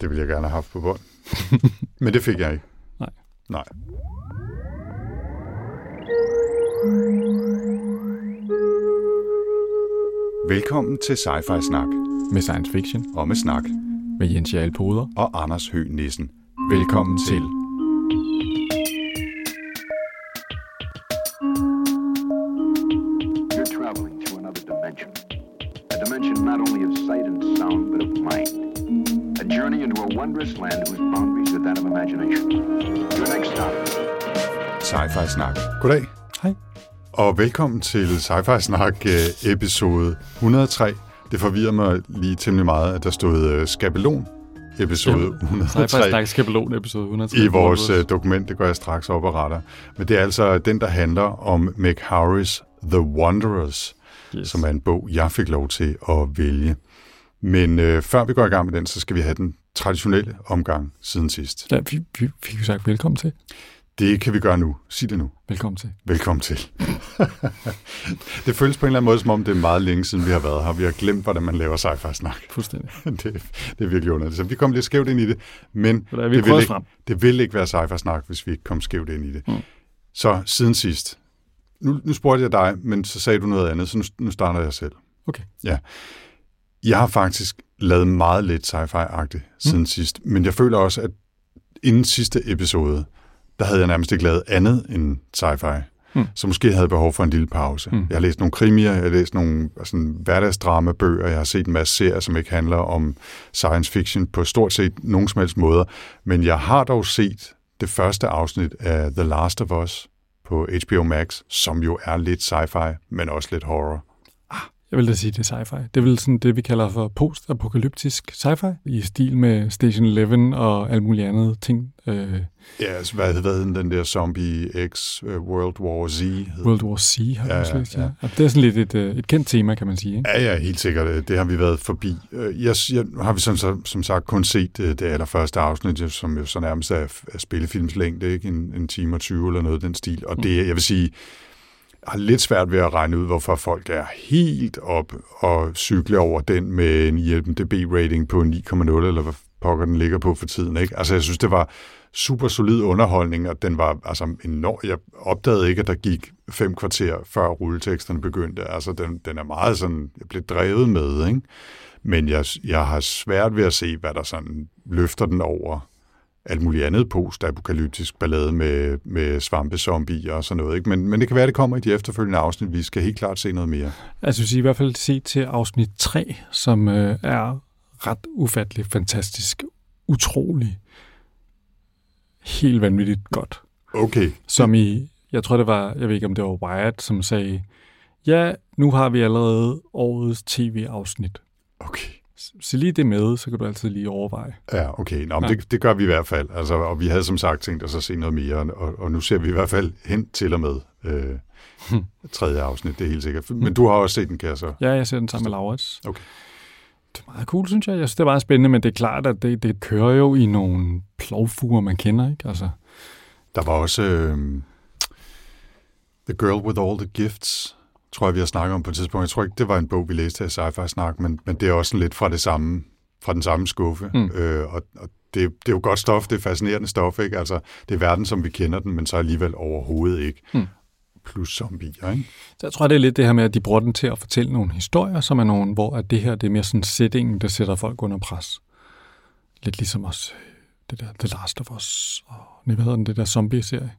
Det ville jeg gerne have haft på bånd. Men det fik jeg ikke. Nej. Nej. Velkommen til Sci-Fi Snak. Med science fiction. Og med snak. Med Jens Jarl Poder. Og Anders Høgh Nissen. Velkommen til. You're Sci-Fi Snak. Goddag. Hej. Og velkommen til Sci-Fi Snak øh, episode 103. Det forvirrer mig lige temmelig meget, at der stod øh, skabelon episode Jamen, 103 Sci-Fi Snak Skabelon episode 103. i vores øh, dokument. Det går jeg straks op og retter. Men det er altså den, der handler om Meg Howrys The Wanderers, yes. som er en bog, jeg fik lov til at vælge. Men øh, før vi går i gang med den, så skal vi have den traditionelle omgang siden sidst. Ja, vi, vi fik jo sagt velkommen til. Det kan vi gøre nu. Sig det nu. Velkommen til. Velkommen til. det føles på en eller anden måde, som om det er meget længe siden, vi har været her. Vi har glemt, hvordan man laver sci-fi snak. Fuldstændig. det, det er virkelig underligt. Så vi kom lidt skævt ind i det, men det, vil ikke, frem. det vil ikke være sci-fi snak, hvis vi ikke kom skævt ind i det. Mm. Så siden sidst. Nu, nu spurgte jeg dig, men så sagde du noget andet, så nu, nu starter jeg selv. Okay. Ja. Jeg har faktisk lavet meget lidt sci-fi-agtigt siden mm. sidst, men jeg føler også, at inden sidste episode, der havde jeg nærmest ikke lavet andet end sci-fi. Mm. Så måske havde jeg behov for en lille pause. Mm. Jeg har læst nogle krimier, jeg har læst nogle sådan, hverdagsdrama-bøger, jeg har set en masse serier, som ikke handler om science fiction på stort set nogen som helst måder. Men jeg har dog set det første afsnit af The Last of Us på HBO Max, som jo er lidt sci-fi, men også lidt horror. Jeg vil da sige, det er sci-fi. Det er vel sådan det, vi kalder for post-apokalyptisk sci-fi, i stil med Station 11 og alt muligt andet ting. Øh, Ja, altså, hvad hed den, der Zombie X uh, World War Z? hed World War C har Ja, jeg ja, læst, ja. ja. Det er sådan lidt et, øh, et kendt tema, kan man sige. Ikke? Ja, ja, helt sikkert. Det har vi været forbi. Øh, Jeg, jeg har vi som, som, som sagt kun set øh, det allerførste afsnit, som jo så nærmest er, er spillefilmslængde, ikke? En, en time og 20 eller noget af den stil. Og det, jeg vil sige, har lidt svært ved at regne ud, hvorfor folk er helt op og cykle over den med en IMDb-rating på 9,0, eller hvad pokker den ligger på for tiden. Ikke? Altså, jeg synes, det var super solid underholdning, og den var altså enorm. Jeg opdagede ikke, at der gik fem kvarter, før rulleteksterne begyndte. Altså, den, den er meget sådan, jeg blev drevet med, ikke? Men jeg, jeg har svært ved at se, hvad der sådan løfter den over alt muligt andet post-apokalyptisk ballade med, med svampezombier og sådan noget. Ikke? Men, men det kan være, det kommer i de efterfølgende afsnit. Vi skal helt klart se noget mere. Altså, jeg vil i hvert fald se til afsnit 3, som øh, er ret ufattelig, fantastisk, utrolig, helt vanvittigt godt. Okay. Som i, jeg tror det var, jeg ved ikke om det var Wired, som sagde, ja, nu har vi allerede årets tv-afsnit. Okay. Så lige det med, så kan du altid lige overveje. Ja, okay. Nå, men Ja. det, det gør vi i hvert fald. Altså, og vi havde som sagt tænkt os at se noget mere, og, og nu ser vi i hvert fald hen til og med øh, tredje afsnit, det er helt sikkert. Men du har også set den, kan jeg så? Ja, jeg ser den sammen med Laurits. Okay. Det er meget cool, synes jeg. Jeg synes, det er meget spændende, men det er klart, at det, det kører jo i nogle plovfuger, man kender, ikke? Altså, Der var også øh, The Girl with All the Gifts, tror jeg, vi har snakket om på et tidspunkt. Jeg tror ikke, det var en bog, vi læste i Sci-Fi Snak, men, men det er også lidt fra det samme, fra den samme skuffe. Mm. Øh, og, og det, det er jo godt stof, det er fascinerende stof, ikke? Altså, det er verden, som vi kender den, men så alligevel overhovedet ikke. Mm. Plus zombier, ikke? Så jeg tror, det er lidt det her med, at de bruger den til at fortælle nogle historier, som er nogle, hvor at det her det er mere sådan settingen, der sætter folk under pres. Lidt ligesom også øh, det der The Last of Us, og hvad hedder den, det der zombie-serie.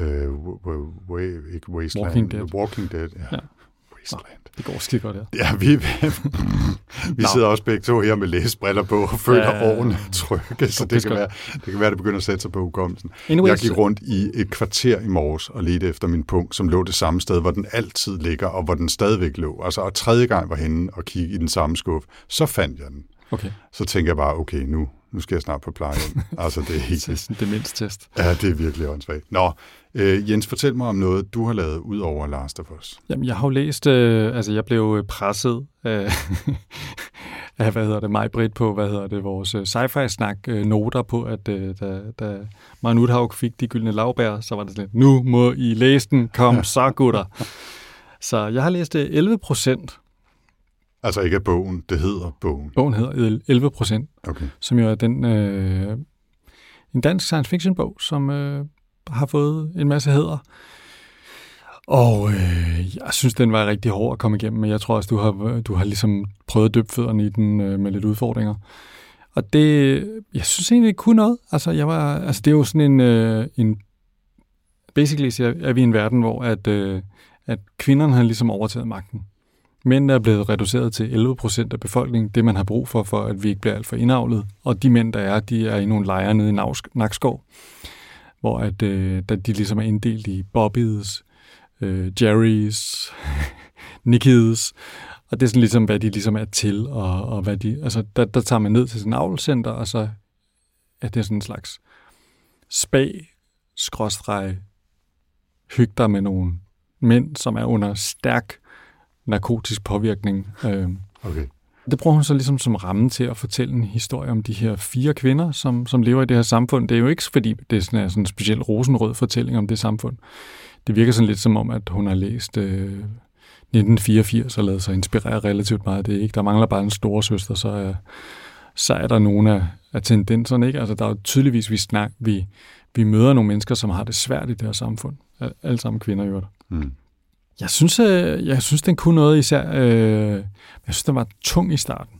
Øh, w- w- way, ikke Wasteland. Walking Dead. Walking Dead, ja. Ja. Wasteland. Det går skide godt, ja. Ja, vi, vi Nå. sidder også begge to her med læsbriller på og føler Ja, årene trygge, så det kan, være, det kan være, det begynder at sætte sig på hukommelsen. Anyways, Jeg gik rundt i et kvarter i morges og ledte efter min punkt, som lå det samme sted, hvor den altid ligger, og hvor den stadigvæk lå. Altså, og tredje gang var henne og kigge i den samme skuffe, så fandt jeg den. Okay, Så tænker jeg bare, okay, nu, nu skal jeg snart på pleje. altså, det er helt... demenstest. Ja, det er virkelig åndssvagt. Nå, øh, Jens, fortæl mig om noget, du har lavet ud over Last of Us. Jamen, jeg har jo læst, øh, altså jeg blev øh, presset af, af, hvad hedder det, mig Britt på, hvad hedder det, vores øh, sci-fi-snak øh, noter på, at øh, da, da Maren Uthaug fik de gyldne lavbær, så var det sådan lidt, nu må I læse den, kom så gutter. så jeg har læst øh, 11 procent Altså ikke af bogen, det hedder bogen. Bogen hedder 11 procent, Okay. som jo er den, øh, en dansk science fiction bog, som øh, har fået en masse hæder. Og øh, jeg synes, den var rigtig hård at komme igennem, men jeg tror også, du har, du har ligesom prøvet at døbe fødderne i den øh, med lidt udfordringer. Og det, jeg synes egentlig, det kunne noget. Altså, jeg var, altså det er jo sådan en, øh, en basically er vi i en verden, hvor at, øh, at kvinderne har ligesom overtaget magten. Mænd er blevet reduceret til 11 procent af befolkningen, det man har brug for, for at vi ikke bliver alt for indavlet. Og de mænd, der er, de er i nogle lejre nede i Navsk- Nakskov, hvor at, øh, de ligesom er inddelt i Bobbies, øh, Jerry's, Nickies, og det er sådan ligesom, hvad de ligesom er til, og, og hvad de, altså der, der tager man ned til sådan en avlcenter, og så er det sådan en slags spag, skråstreg, hygge dig med nogle mænd, som er under stærk narkotisk påvirkning. Øh, Okay. det bruger hun så ligesom som ramme til at fortælle en historie om de her fire kvinder, som, som lever i det her samfund. Det er jo ikke fordi, det er sådan, er sådan en speciel rosenrød fortælling om det samfund. Det virker sådan lidt som om, at hun har læst øh, 1984 og lavet sig inspirere relativt meget. Det er ikke. Der mangler bare en store søster, så er, så er der nogle af, af tendenserne. Ikke? Altså, der er jo tydeligvis, vi, snak, vi, vi møder nogle mennesker, som har det svært i det her samfund. Al- Alle sammen kvinder i øvrigt. Mm. Jeg synes, øh, jeg synes, den kunne noget især. Øh, jeg synes, den var tung i starten.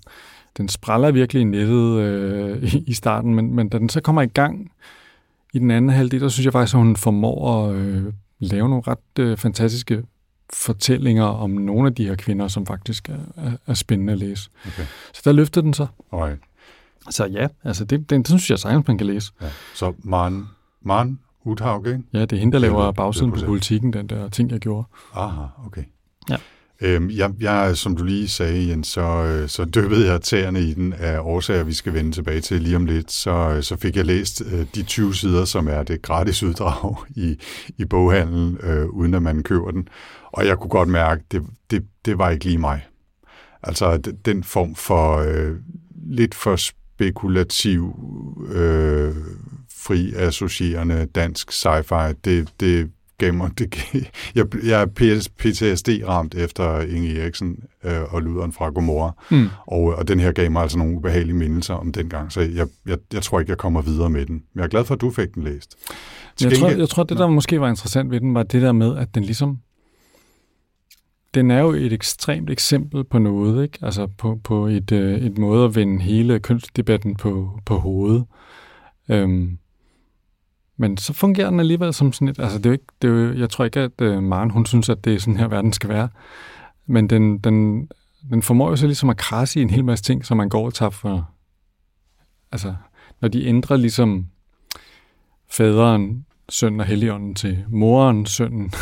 Den spræller virkelig i nettet øh, i, starten, men, men da den så kommer i gang i den anden halvdel, der synes jeg faktisk, at hun formår at øh, lave nogle ret øh, fantastiske fortællinger om nogle af de her kvinder, som faktisk er, er, er spændende at læse. Okay. Så der løfter den så. Alright. Så ja, altså det, den, det synes jeg sagtens, man kan læse. Ja. Så Maren, Maren Uthaug, ikke? Ja, det er hende, der laver bagsiden på politikken, den der ting, jeg gjorde. Aha, okay. Ja. Øhm, jeg, jeg, som du lige sagde, Jens, så, øh, så dyppede jeg tæerne i den af årsager, vi skal vende tilbage til lige om lidt. Så, øh, så fik jeg læst øh, de 20 sider, som er det gratis uddrag i, i boghandlen, øh, uden at man køber den. Og jeg kunne godt mærke, det, det, det var ikke lige mig. Altså den form for øh, lidt for spekulativ, øh, fri associerende dansk sci-fi, det, det mig, det, jeg, jeg er PTSD-ramt efter Inge Eriksen øh, og Luderen fra Gomorra, Mm. og, og den her gav mig altså nogle ubehagelige mindelser om dengang, så jeg, jeg, jeg tror ikke, jeg kommer videre med den. Men jeg er glad for, at du fik den læst. Til Jeg tror, jeg tror, det der måske var interessant ved den, var det der med, at den ligesom... Den er jo et ekstremt eksempel på noget, ikke? Altså på, på et, øh, et måde at vende hele kønsdebatten på, på hovedet. Øhm, men så fungerer den alligevel som sådan et... Altså det er jo ikke, det er jo, jeg tror ikke, at øh, Maren, hun synes, at det er sådan her, verden skal være. Men den, den, den formår jo så ligesom at krasse i en hel masse ting, som man går og tager for... Altså, når de ændrer ligesom faderen, søn og helligånden til moren, sønnen.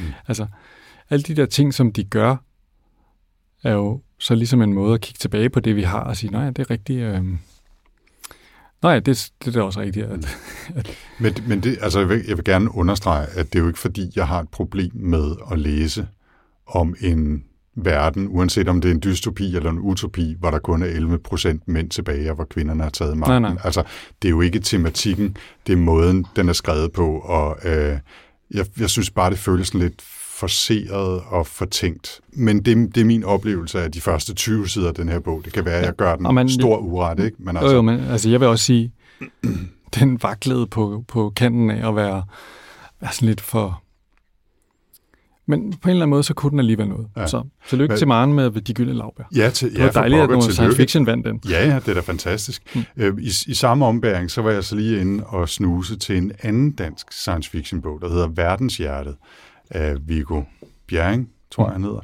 Mm. altså, alle de der ting, som de gør, er jo så ligesom en måde at kigge tilbage på det, vi har, og sige, nej, det er rigtigt. Øh... Nej, det, det er også rigtigt. At, Men, men det, altså, jeg, vil, jeg vil gerne understrege, at det er jo ikke fordi, jeg har et problem med at læse om en verden, uanset om det er en dystopi eller en utopi, hvor der kun er 11 procent mænd tilbage, og hvor kvinderne har taget magten. Nej, nej. Altså, det er jo ikke tematikken, det er måden, den er skrevet på, og øh, jeg, jeg synes bare, det føles lidt forseret og fortænkt. Men det, det er min oplevelse af de første 20 sider af den her bog. Det kan være, at jeg gør den Og man- stor uret, ikke? Men altså, jo, jo, men altså, jeg vil også sige, den vaklede på, på kanten af at være, være sådan lidt for... Men på en eller anden måde, så kunne den alligevel noget. Ja. Ja. Så tillykke Hvad- til Maren med De Gyldne Lavbær. Ja, til, Det ja, var for dejligt, at noget science fiction vandt den. Ja, ja, det er da fantastisk. Mm. Øh, i, I samme ombæring, så var jeg så lige inde og snuse til en anden dansk science fiction bog, der hedder Verdenshjertet af Viggo Bjerring, tror jeg han hedder,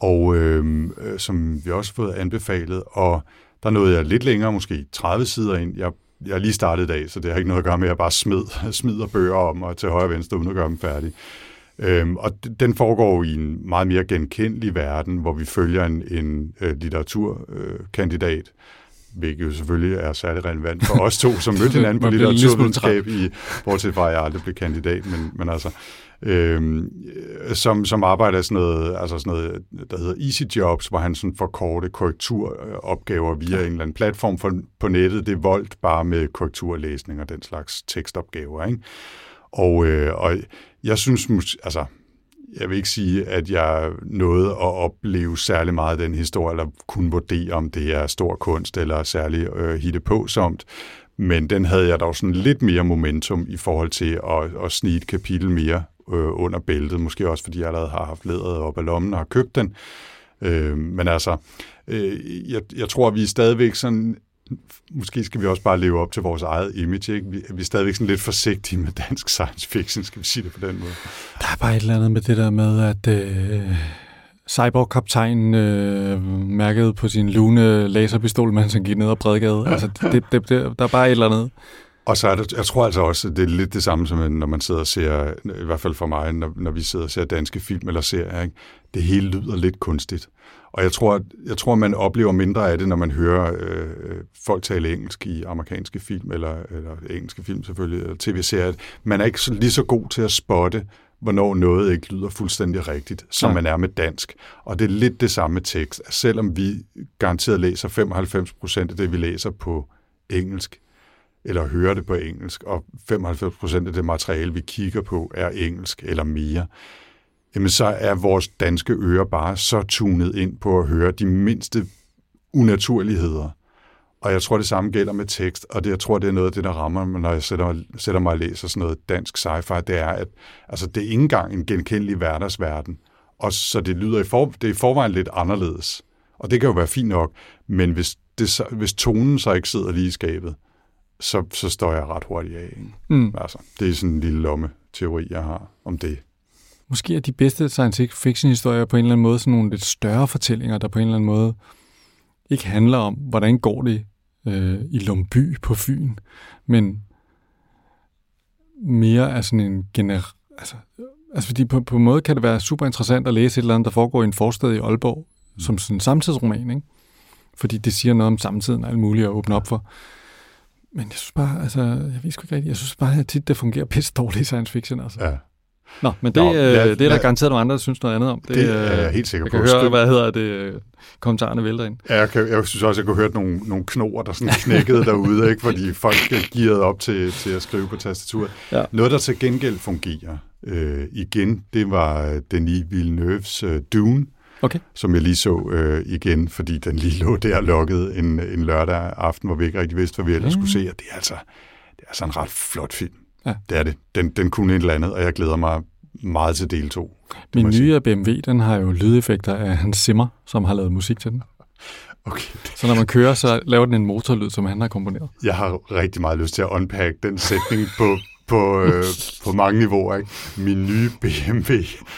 og øh, øh, som vi også har fået anbefalet, og der nåede jeg lidt længere, måske 30 sider ind. Jeg, jeg er lige startet i dag, så det har ikke noget at gøre med, at jeg bare smid, smider bøger om og til højre og venstre, uden at gøre dem færdige. Øhm, og den foregår i en meget mere genkendelig verden, hvor vi følger en, en øh, litteraturkandidat, hvilket jo selvfølgelig er særlig relevant for os to, som mødte hinanden på litteraturvidenskab, i, bortset fra, at jeg aldrig blev kandidat, men, men altså, øhm, øh, som, som arbejder sådan noget, altså sådan noget, der hedder Easy Jobs, hvor han sådan får korte korrekturopgaver via en eller anden platform for, på nettet. Det er voldt bare med korrekturlæsning og den slags tekstopgaver, ikke? Og, øh, og jeg synes, altså, jeg vil ikke sige, at jeg nåede at opleve særlig meget af den historie, eller kunne vurdere, om det er stor kunst eller særlig øh, hitte på somt. Men den havde jeg dog sådan lidt mere momentum i forhold til at, at snige et kapitel mere øh, under bæltet. Måske også, fordi jeg allerede har haft lederet op af lommen og har købt den. Øh, men altså, øh, jeg, jeg tror, vi er stadigvæk sådan måske skal vi også bare leve op til vores eget image. Ikke? Vi, vi er stadigvæk sådan lidt forsigtige med dansk science fiction, skal vi sige det på den måde. Der er bare et eller andet med det der med, at øh, cyborg-kaptajnen øh, mærkede på sin lune laserpistol, mens han gik ned ad Bredgade. Altså, det, det, det, der er bare et eller andet. Og så er det, jeg tror altså også, det er lidt det samme, som når man sidder og ser, i hvert fald for mig, når, når vi sidder og ser danske film eller serier, ikke? det hele lyder lidt kunstigt. Og jeg tror, jeg tror, man oplever mindre af det, når man hører øh, folk tale engelsk i amerikanske film, eller, eller engelske film selvfølgelig, eller tv-serier. Man er ikke så, lige så god til at spotte, hvornår noget ikke lyder fuldstændig rigtigt, som ja. man er med dansk. Og det er lidt det samme tekst. Selvom vi garanteret læser 95 procent af det, vi læser på engelsk, eller hører det på engelsk, og 95 procent af det materiale, vi kigger på, er engelsk eller mere, jamen så er vores danske ører bare så tunet ind på at høre de mindste unaturligheder. Og jeg tror, det samme gælder med tekst, og det, jeg tror, det er noget af det, der rammer mig, når jeg sætter, sætter mig og læser sådan noget dansk sci-fi, det er, at altså, det er ikke engang en genkendelig hverdagsverden. Og så det lyder i, for, det er i forvejen lidt anderledes. Og det kan jo være fint nok, men hvis, det, hvis tonen så ikke sidder lige i skabet, så, så står jeg ret hurtigt af. Ikke? Mm. Altså, det er sådan en lille lomme teori, jeg har om det. Måske er de bedste science fiction historier på en eller anden måde sådan nogle lidt større fortællinger, der på en eller anden måde ikke handler om, hvordan går det øh, i Lumby på Fyn, men mere er sådan en gener... Altså, altså fordi på, på en måde kan det være super interessant at læse et eller andet, der foregår i en forstad i Aalborg, mm. som sådan en samtidsroman, ikke? Fordi det siger noget om samtiden og alt muligt at åbne op for. Men jeg synes bare, altså, jeg ved sgu ikke rigtigt, jeg synes bare, at tit det fungerer pisse dårligt i science fiction, altså. Ja. Nå, men det, Nå, lad, øh, det er der garanteret nogle andre, der synes noget andet om. Det, det er jeg helt sikker jeg på. Jeg kan høre, hvad hedder det, kommentarerne vælter ind. Ja, jeg, kan, jeg synes også, jeg kunne høre nogle, nogle knor, der sådan knækkede derude, ikke? fordi folk gearede op til, til at skrive på tastaturet. Ja. Noget, der til gengæld fungerer øh, igen, det var Denis Villeneuve's øh, Dune, okay. som jeg lige så øh, igen, fordi den lige lå der lukket en, en lørdag aften, hvor vi ikke rigtig vidste, hvad vi ellers mm. skulle se, og det er altså, det er altså en ret flot film. Ja. Det er det. Den, den kunne et eller andet, og jeg glæder mig meget til del 2. Min nye BMW, den har jo lydeffekter af Hans Zimmer, som har lavet musik til den. Okay. Så når man kører, så laver den en motorlyd, som han har komponeret. Jeg har rigtig meget lyst til at unpack den sætning på, på, øh, på mange niveauer. Ikke? Min nye BMW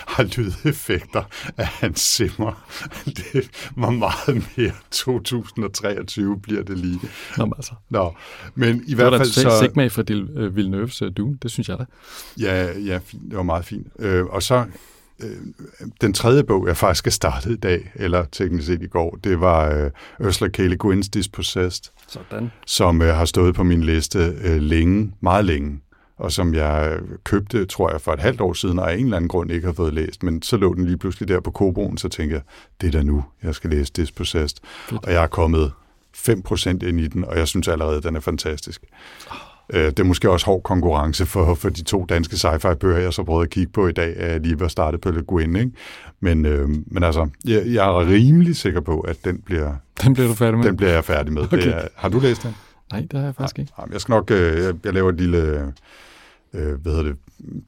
har lydeffekter af hans simmer. Det var meget mere 2023 bliver det lige. Nå, altså. Nå, men i hvert fald så... Det var for uh, Villeneuve's uh, Dune, det synes jeg da. Ja, ja fint. det var meget fint. Øh, og så øh, den tredje bog, jeg faktisk har startet i dag, eller teknisk set i går, det var øh, Ursula K. Le Guin's Dispossessed. Sådan. Som øh, har stået på min liste øh, længe, meget længe og som jeg købte, tror jeg, for et halvt år siden, og af en eller anden grund ikke har fået læst. Men så lå den lige pludselig der på Koboen, så tænkte jeg, det er da nu, jeg skal læse Dispossessed. Fedt. Og jeg er kommet 5% ind i den, og jeg synes allerede, den er fantastisk. Oh. Det er måske også hård konkurrence for, for de to danske sci-fi-bøger, jeg så prøvede at kigge på i dag, at jeg lige var startet på Le Guin, ikke? Men, øh, men altså, jeg, jeg er rimelig sikker på, at den bliver, den bliver, du færdig med. Den bliver jeg færdig med. Okay. Det er, har du læst den? Nej, det har jeg faktisk ikke. Jeg skal nok, øh, jeg, jeg laver et lille øh, hvad hedder det,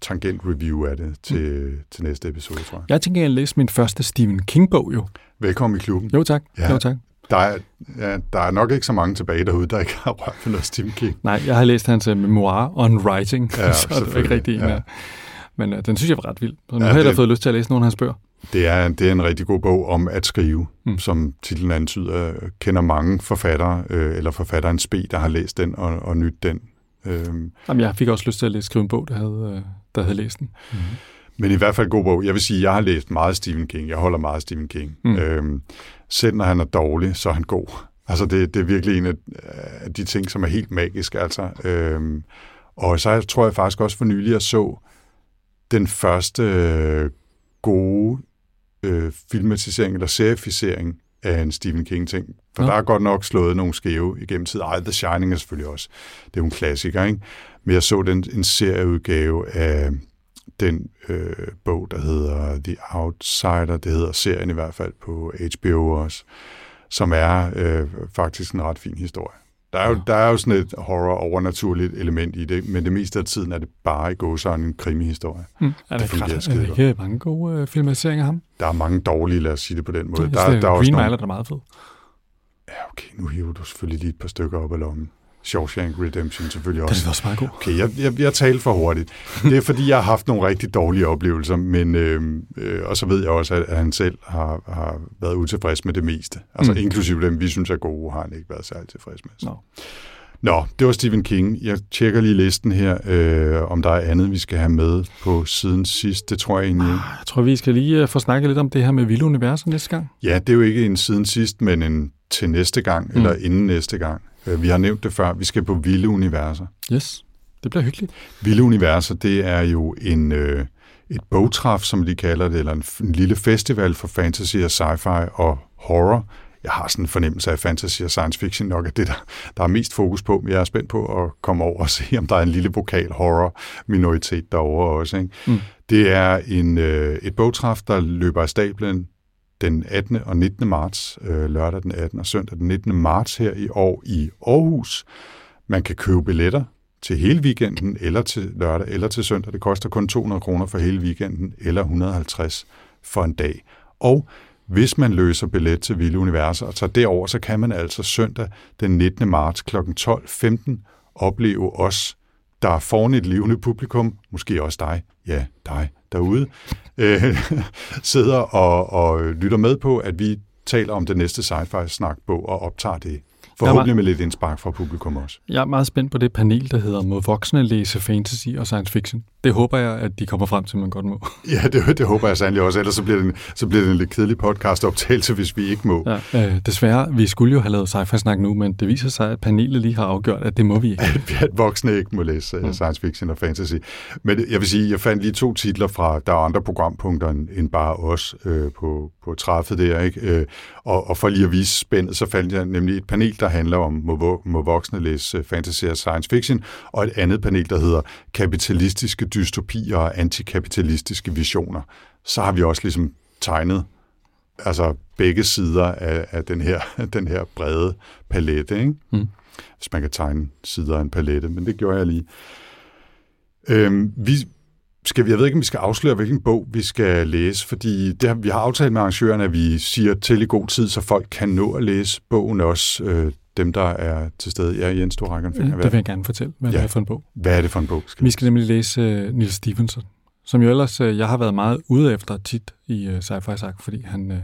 tangent-review af det til, mm. til næste episode, tror jeg. Jeg tænker, at jeg læste min første Stephen King-bog jo. Velkommen i klubben. Jo tak. Ja. Jo, tak. Der er, ja, der er nok ikke så mange tilbage derude, der ikke har rørt ved noget Stephen King. Nej, jeg har læst hans uh, memoir on writing, ja, så er det ikke rigtig en ja. Men uh, den synes jeg var ret vild. Så nu ja, har jeg da fået lyst til at læse nogle af hans bøger. Det er, det er en rigtig god bog om at skrive, mm. som titlen antyder. Kender mange forfattere, øh, eller forfatteren Spe, der har læst den og, og nyt den Øhm, Jamen, jeg fik også lyst til at læse, skrive en bog, der havde, øh, der havde læst den. Mm-hmm. Men i hvert fald god bog. Jeg vil sige, jeg har læst meget Stephen King. Jeg holder meget Stephen King. Mm. Øhm, selv når han er dårlig, så er han god. Altså, det, det er virkelig en af de ting, som er helt magisk. Altså. Øhm, og så tror jeg faktisk også for nylig, at jeg så den første øh, gode øh, filmatisering eller serificering af en Stephen King-ting. For ja. der er godt nok slået nogle skæve igennem tid. Ej, The Shining er selvfølgelig også. Det er jo en klassiker, ikke? Men jeg så den, en serieudgave af den øh, bog, der hedder The Outsider, det hedder serien i hvert fald på HBO også, som er øh, faktisk en ret fin historie. Der er, jo, der er jo sådan et horror-overnaturligt element i det, men det meste af tiden er det bare i gåsøjne en krimihistorie. Mm. Er der, fungerer er skide der ikke mange gode øh, filmatiseringer af ham? Der er mange dårlige, lad os sige det på den måde. Det, Der, der, der er også Green nogle, Mile er da meget fed. Ja, okay, nu hiver du selvfølgelig lige et par stykker op af lommen. Shawshank Redemption selvfølgelig Den også. er også meget god. Okay, jeg, jeg, jeg talte for hurtigt. Det er fordi, jeg har haft nogle rigtig dårlige oplevelser, men øh, øh, og så ved jeg også, at, at han selv har, har været utilfreds med det meste. Altså Mm. inklusive dem, vi synes er gode, har han ikke været særlig tilfreds med. Nå. Nå, det var Stephen King. Jeg tjekker lige listen her, øh, om der er andet, vi skal have med på siden sidst. Det tror jeg egentlig ikke. Jeg tror, vi skal lige øh, få snakket lidt om det her med Vilde Universer næste gang. Ja, det er jo ikke en siden sidst, men en til næste gang, mm. eller inden næste gang. Øh, Vi har nævnt det før, vi skal på Vilde Universer. Yes, det bliver hyggeligt. Vilde Universer, det er jo en, øh, et bogtræf, som de kalder det, eller en, en lille festival for fantasy og sci-fi og horror. Jeg har sådan en fornemmelse af fantasy og science fiction nok, at det der, der er mest fokus på, men jeg er spændt på at komme over og se, om der er en lille vokal horror minoritet derovre også. Ikke? Mm. Det er en, øh, et bogtræf, der løber af stablen den 18. og 19. marts, øh, lørdag den 18. og søndag den 19. marts her i år i Aarhus. Man kan købe billetter til hele weekenden, eller til lørdag, eller til søndag. Det koster kun 200 kroner for hele weekenden, eller 150 for en dag. Og hvis man løser billet til Vilde Universer og tager derover, så kan man altså søndag den 19. marts kl. 12.15 opleve os, der er foran et levende publikum, måske også dig, ja, dig derude, øh, sidder og, og lytter med på, at vi taler om den næste sci-fi-snakbog og optager det. Forhåbentlig med lidt indspark fra publikum også. Jeg er meget spændt på det panel, der hedder Må voksne læse fantasy og science fiction. Det håber jeg, at de kommer frem til, man godt må. Ja, det, det håber jeg sandelig også. Ellers så bliver det en, så bliver det en lidt kedelig podcast-optagelse, hvis vi ikke må. Ja. Øh, desværre, vi skulle jo have lavet sci-fi-snak nu, men det viser sig, at panelet lige har afgjort, at det må vi ikke. At, at voksne ikke må læse mm. science fiction og fantasy. Men jeg vil sige, jeg fandt lige to titler fra, der er andre programpunkter end, end bare os øh, på, på træffet der. Ikke? Øh, og, og for lige at vise spændet, så fandt jeg nemlig et panel, der handler om, må, må voksne læse øh, fantasy og science fiction, og et andet panel, der hedder kapitalistiske dystopier og antikapitalistiske visioner. Så har vi også ligesom tegnet altså begge sider af, af den, her, den her brede palette, ikke? Mm. hvis man kan tegne sider af en palette, men det gjorde jeg lige. Øhm, vi skal, jeg ved ikke, om vi skal afsløre, hvilken bog vi skal læse, fordi det, har- vi har aftalt med arrangørerne, at vi siger til i god tid, så folk kan nå at læse bogen også, øh, dem der er til stede. Ja, Jens, du rækker en det vil jeg gerne fortælle, hvad Ja. det er for en bog. hvad er det for en bog? Vi skal nemlig læse uh, Neil Stephenson, som jo ellers, uh, jeg har været meget ude efter tit i uh, sci-fi sak, fordi han uh,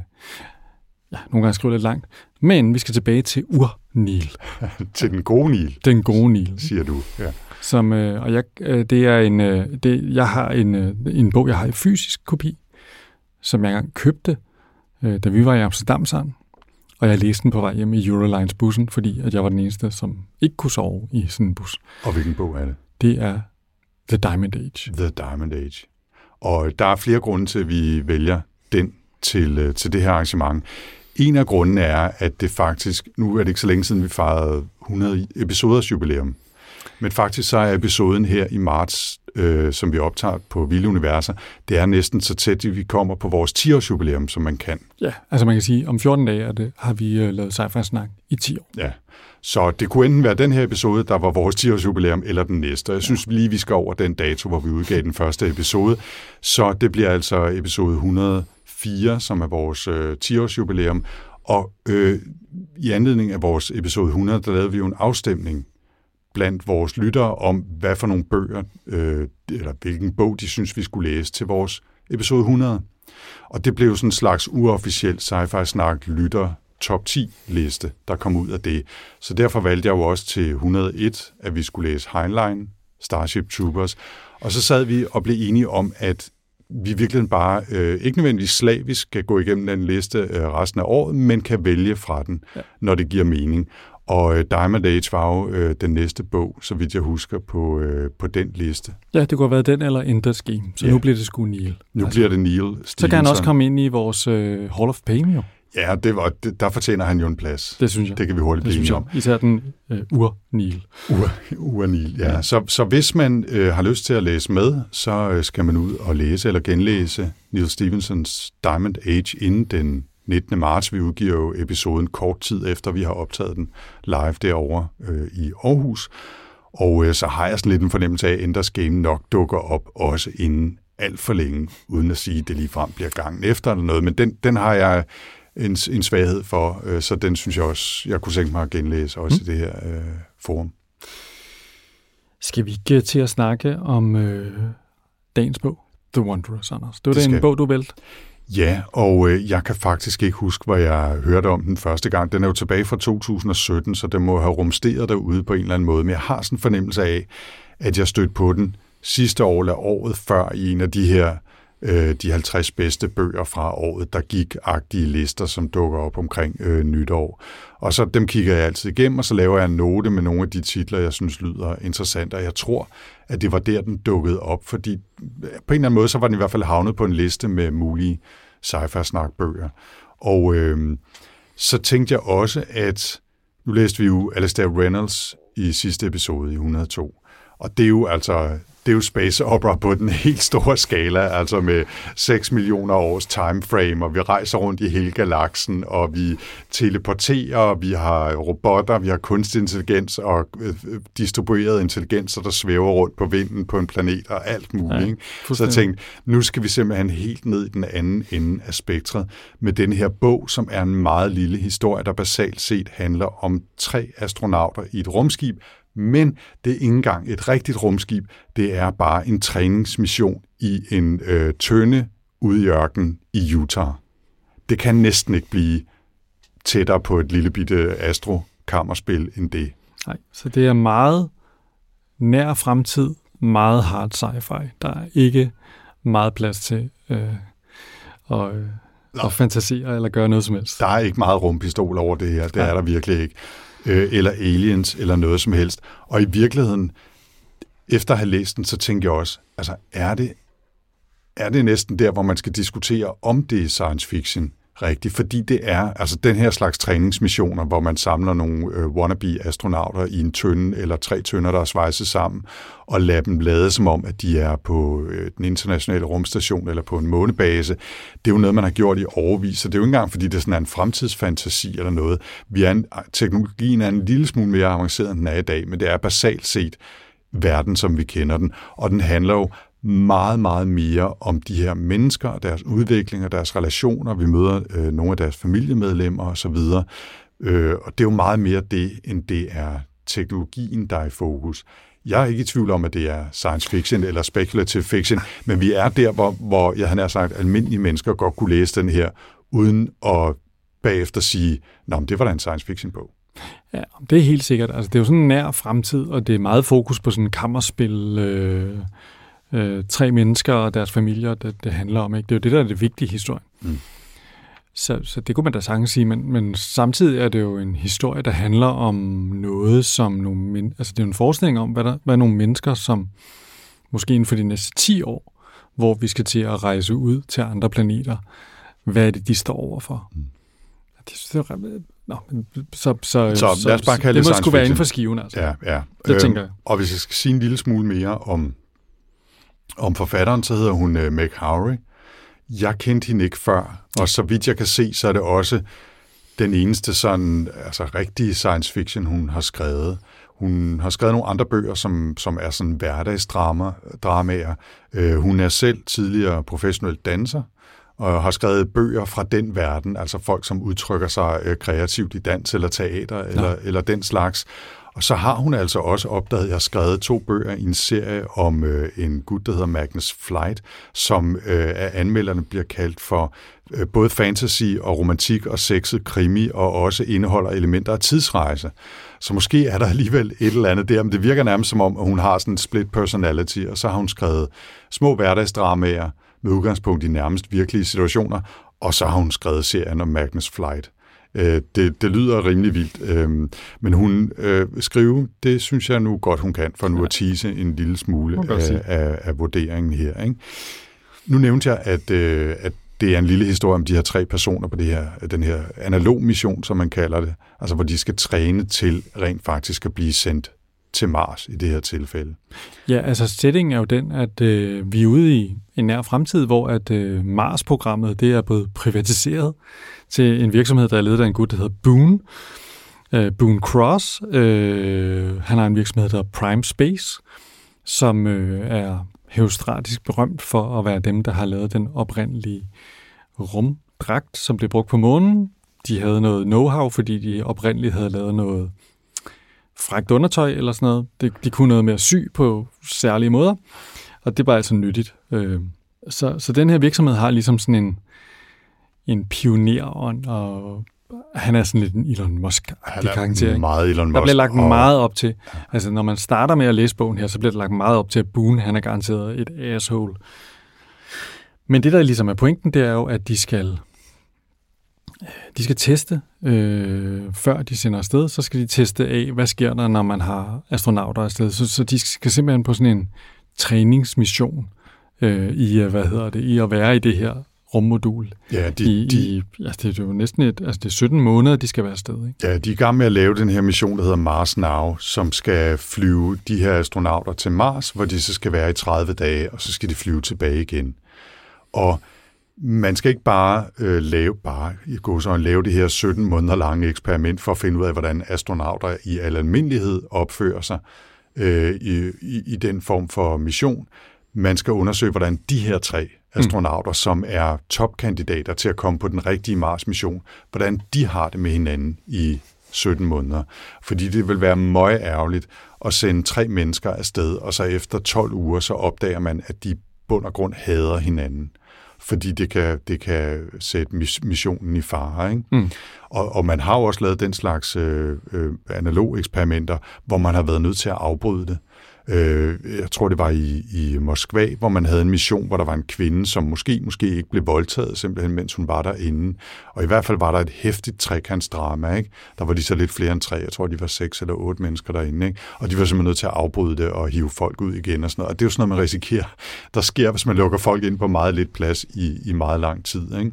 ja, nogle gange skriver lidt langt. Men vi skal tilbage til Ur-Neil, Til den gode Nil, den gode Neil. siger du. Ja. Som, øh, og jeg, øh, det er en, øh, det, jeg har en, øh, en bog, jeg har i fysisk kopi, som jeg engang købte, øh, da vi var i Amsterdam sammen. Og jeg læste den på vej hjem i Eurolines bussen, fordi at jeg var den eneste, som ikke kunne sove i sådan en bus. Og hvilken bog er det? Det er The Diamond Age. The Diamond Age. Og der er flere grunde til, at vi vælger den til, øh, til det her arrangement. En af grundene er, at det faktisk, nu er det ikke så længe siden, vi fejrede 100 episoders jubilæum, men faktisk så er episoden her i marts, øh, som vi optager på Vilde Universer, det er næsten så tæt, at vi kommer på vores 10-års jubilæum, som man kan. Ja, altså man kan sige, om 14 dage er det, har vi øh, lavet sci snak i 10 år. Ja. Så det kunne enten være den her episode, der var vores 10-års jubilæum, eller den næste. Jeg synes lige, vi skal over den dato, hvor vi udgav den første episode. Så det bliver altså episode 104, som er vores øh, 10-års jubilæum. Og øh, i anledning af vores episode 100, der lavede vi jo en afstemning blandt vores lyttere om, hvad for nogle bøger, øh, eller hvilken bog de synes, vi skulle læse til vores episode 100. Og det blev sådan en slags uofficiel sci-fi-snak lytter top 10 liste, der kom ud af det. Så derfor valgte jeg jo også til 101, at vi skulle læse Heinlein, Starship Troopers. Og så sad vi og blev enige om, at vi virkelig bare øh, ikke nødvendigvis slavisk skal gå igennem den liste øh, resten af året, men kan vælge fra den, ja. når det giver mening. Og øh, Diamond Age var jo øh, den næste bog, så vidt jeg husker, på, øh, på den liste. Ja, det kunne have været den eller Ender's Game, så Ja. nu bliver det sgu Neil. Nu altså, bliver det Neil Stevenson. så kan han også komme ind i vores øh, Hall of Fame jo. Ja, det var, det, der fortjener han jo en plads. Det synes jeg. Det kan vi hurtigt blive om. Især den øh, ur-Nil. Ur, Uranil, ja. ja. Så, så hvis man øh, har lyst til at læse med, så øh, skal man ud og læse eller genlæse Neil Stevensons Diamond Age inden den 19. marts. Vi udgiver jo episoden kort tid efter, vi har optaget den live derovre øh, i Aarhus. Og øh, så har jeg sådan lidt en fornemmelse af, at Enders Game nok dukker op også inden alt for længe, uden at sige, at det lige frem bliver gangen efter eller noget. Men den, den har jeg en, en svaghed for, øh, så den synes jeg også, jeg kunne tænke mig at genlæse også mm. i det her øh, forum. Skal vi ikke til at snakke om øh, dagens bog, The Wanderers, Anders? Det var Det den bog, du valgte. Ja, og øh, jeg kan faktisk ikke huske, hvor jeg hørte om den første gang. Den er jo tilbage fra 2017, så den må have rumsteret derude på en eller anden måde. Men jeg har sådan en fornemmelse af, at jeg stødte på den sidste år eller året før i en af de her øh, de 50 bedste bøger fra året, der gik-agtige lister, som dukker op omkring øh, nytår. Og så dem kigger jeg altid igennem, og så laver jeg en note med nogle af de titler, jeg synes lyder interessante. Og jeg tror, at det var der, den dukkede op, fordi øh, på en eller anden måde, så var den i hvert fald havnet på en liste med mulige sci-fi-snakbøger. Og øh, så tænkte jeg også, at nu læste vi jo Alastair Reynolds i sidste episode i 102, og det er jo altså det er jo space opera på den helt store skala, altså med 6 millioner års timeframe, og vi rejser rundt i hele galaksen, og vi teleporterer, og vi har robotter, vi har kunstig intelligens og øh, distribueret intelligenser, der svæver rundt på vinden på en planet og alt muligt. Ja, ikke? Så jeg tænkte, nu skal vi simpelthen helt ned i den anden ende af spektret med den her bog, som er en meget lille historie, der basalt set handler om tre astronauter i et rumskib, men det er ikke engang et rigtigt rumskib, det er bare en træningsmission i en øh, tønde ude i ørkenen i Utah. Det kan næsten ikke blive tættere på et lille bitte astro-kammerspil end det. Nej, så det er meget nær fremtid, meget hard sci-fi. Der er ikke meget plads til øh, at, øh, at fantasere eller gøre noget som helst. Der er ikke meget rumpistol over det her, det Nej. er der virkelig ikke. Øh, eller aliens, eller noget som helst. Og i virkeligheden, efter at have læst den, så tænkte jeg også, altså er det, er det næsten der, hvor man skal diskutere, om det er science fiction rigtigt? Fordi det er altså den her slags træningsmissioner, hvor man samler nogle øh, wannabe-astronauter i en tønde, eller tre tønder, der er svejset sammen, og lader dem lade som om, at de er på øh, den internationale rumstation eller på en månebase. Det er jo noget, man har gjort i overvis, så det er jo ikke engang, fordi det sådan er en fremtidsfantasi eller noget. Vi er en, ah, teknologien er en lille smule mere avanceret, end den er i dag, men det er basalt set verden, som vi kender den, og den handler jo meget, meget mere om de her mennesker deres udvikling og deres relationer. Vi møder øh, nogle af deres familiemedlemmer osv. Øh, og det er jo meget mere det, end det er teknologien, der er i fokus. Jeg er ikke i tvivl om, at det er science fiction eller speculative fiction, men vi er der, hvor, hvor jeg har sagt, almindelige mennesker godt kunne læse den her, uden at bagefter sige, at det var da en science fiction bog. Ja, det er helt sikkert. Altså, det er jo sådan en nær fremtid, og det er meget fokus på sådan en kammerspil, øh, øh, tre mennesker og deres familier, det, det handler om. Ikke? Det er jo det, der er det vigtige historien. Mm. Så, så det kunne man da sagtens sige, men, men samtidig er det jo en historie, der handler om noget, som nogle men, altså det er jo en forskning om, hvad, der, hvad nogle mennesker, som måske inden for de næste 10 år, hvor vi skal til at rejse ud til andre planeter, hvad er det, de står overfor? Mm. Det, det er, nå, så, så, Så lad os bare kalde det det må skulle være inden for skiven, altså. Ja, ja. Det tænker jeg. Og hvis jeg skal sige en lille smule mere om, om forfatteren, så hedder hun uh, Meg Howry. Jeg kendte hende ikke før, og så vidt jeg kan se, så er det også den eneste sådan, altså rigtige science fiction, hun har skrevet. Hun har skrevet nogle andre bøger, som, som er sådan hverdagsdramaer. Uh, hun er selv tidligere professionel danser, og har skrevet bøger fra den verden, altså folk, som udtrykker sig øh, kreativt i dans eller teater eller, eller den slags. Og så har hun altså også opdaget, at jeg har skrevet to bøger i en serie om øh, en gut, der hedder Magnus Flight, som øh, af anmelderne bliver kaldt for øh, både fantasy og romantik og sexet krimi, og også indeholder elementer af tidsrejse. Så måske er der alligevel et eller andet der, men det virker nærmest som om, at hun har sådan en split personality, og så har hun skrevet små hverdagsdramaer med udgangspunkt i nærmest virkelige situationer, og så har hun skrevet serien om Magnus Flight. Øh, det, det lyder rimelig vildt, øh, men hun øh, skrive, det synes jeg nu godt, hun kan, for nu at tease en lille smule af, af, af vurderingen her. Ikke? Nu nævnte jeg, at, øh, at det er en lille historie om de her tre personer på det her, den her analog mission, som man kalder det, altså hvor de skal træne til rent faktisk at blive sendt til Mars i det her tilfælde. Ja, altså settingen er jo den, at øh, vi er ude i en nær fremtid, hvor at øh, Mars-programmet det er blevet privatiseret til en virksomhed, der er ledet af en gut, der hedder Boone. Øh, Boone Cross. Øh, han har en virksomhed, der hedder Prime Space, som øh, er heustratisk berømt for at være dem, der har lavet den oprindelige rumdragt, som blev brugt på månen. De havde noget know-how, fordi de oprindeligt havde lavet noget frækt undertøj eller sådan noget. De, de kunne noget med at sy på særlige måder, og det var altså nyttigt. Øh, så, så den her virksomhed har ligesom sådan en, en pionerånd, og han er sådan lidt en Elon musk karakter. Ikke? meget Elon Musk. Der bliver lagt og... meget op til. Altså, når man starter med at læse bogen her, så bliver der lagt meget op til, at Boone, han er garanteret et asshole. Men det, der ligesom er pointen, det er jo, at de skal de skal teste, øh, før de sender afsted, så skal de teste af, hvad sker der, når man har astronauter afsted. Så, så de skal simpelthen på sådan en træningsmission øh, i, hvad hedder det, i at være i det her rummodul. Ja, de, I, de, i, altså det er jo næsten et, altså det er 17 måneder, de skal være afsted. Ikke? Ja, de er i gang med at lave den her mission, der hedder Mars Now, som skal flyve de her astronauter til Mars, hvor de så skal være i 30 dage, og så skal de flyve tilbage igen. Og man skal ikke bare øh, lave bare i godsøjne, lave det her 17 måneder lange eksperiment for at finde ud af, hvordan astronauter i al almindelighed opfører sig øh, i, i, i den form for mission. Man skal undersøge, hvordan de her tre astronauter, mm. som er topkandidater til at komme på den rigtige Mars-mission, hvordan de har det med hinanden i 17 måneder. Fordi det vil være meget ærgerligt at sende tre mennesker afsted, og så efter 12 uger, så opdager man, at de bund og grund hader hinanden fordi det kan, det kan sætte missionen i fare. Ikke? Mm. Og, og man har jo også lavet den slags øh, øh, analog eksperimenter, hvor man har været nødt til at afbryde det. Øh, jeg tror, det var i, i Moskva, hvor man havde en mission, hvor der var en kvinde, som måske, måske ikke blev voldtaget, simpelthen mens hun var derinde. Og i hvert fald var der et hæftigt trekantsdrama. Ikke? Der var de så lidt flere end tre. Jeg tror, de var seks eller otte mennesker derinde. Ikke? Og de var simpelthen nødt til at afbryde det og hive folk ud igen og sådan noget. Og det er jo sådan noget, man risikerer, der sker, hvis man lukker folk ind på meget lidt plads i, i meget lang tid. Ikke?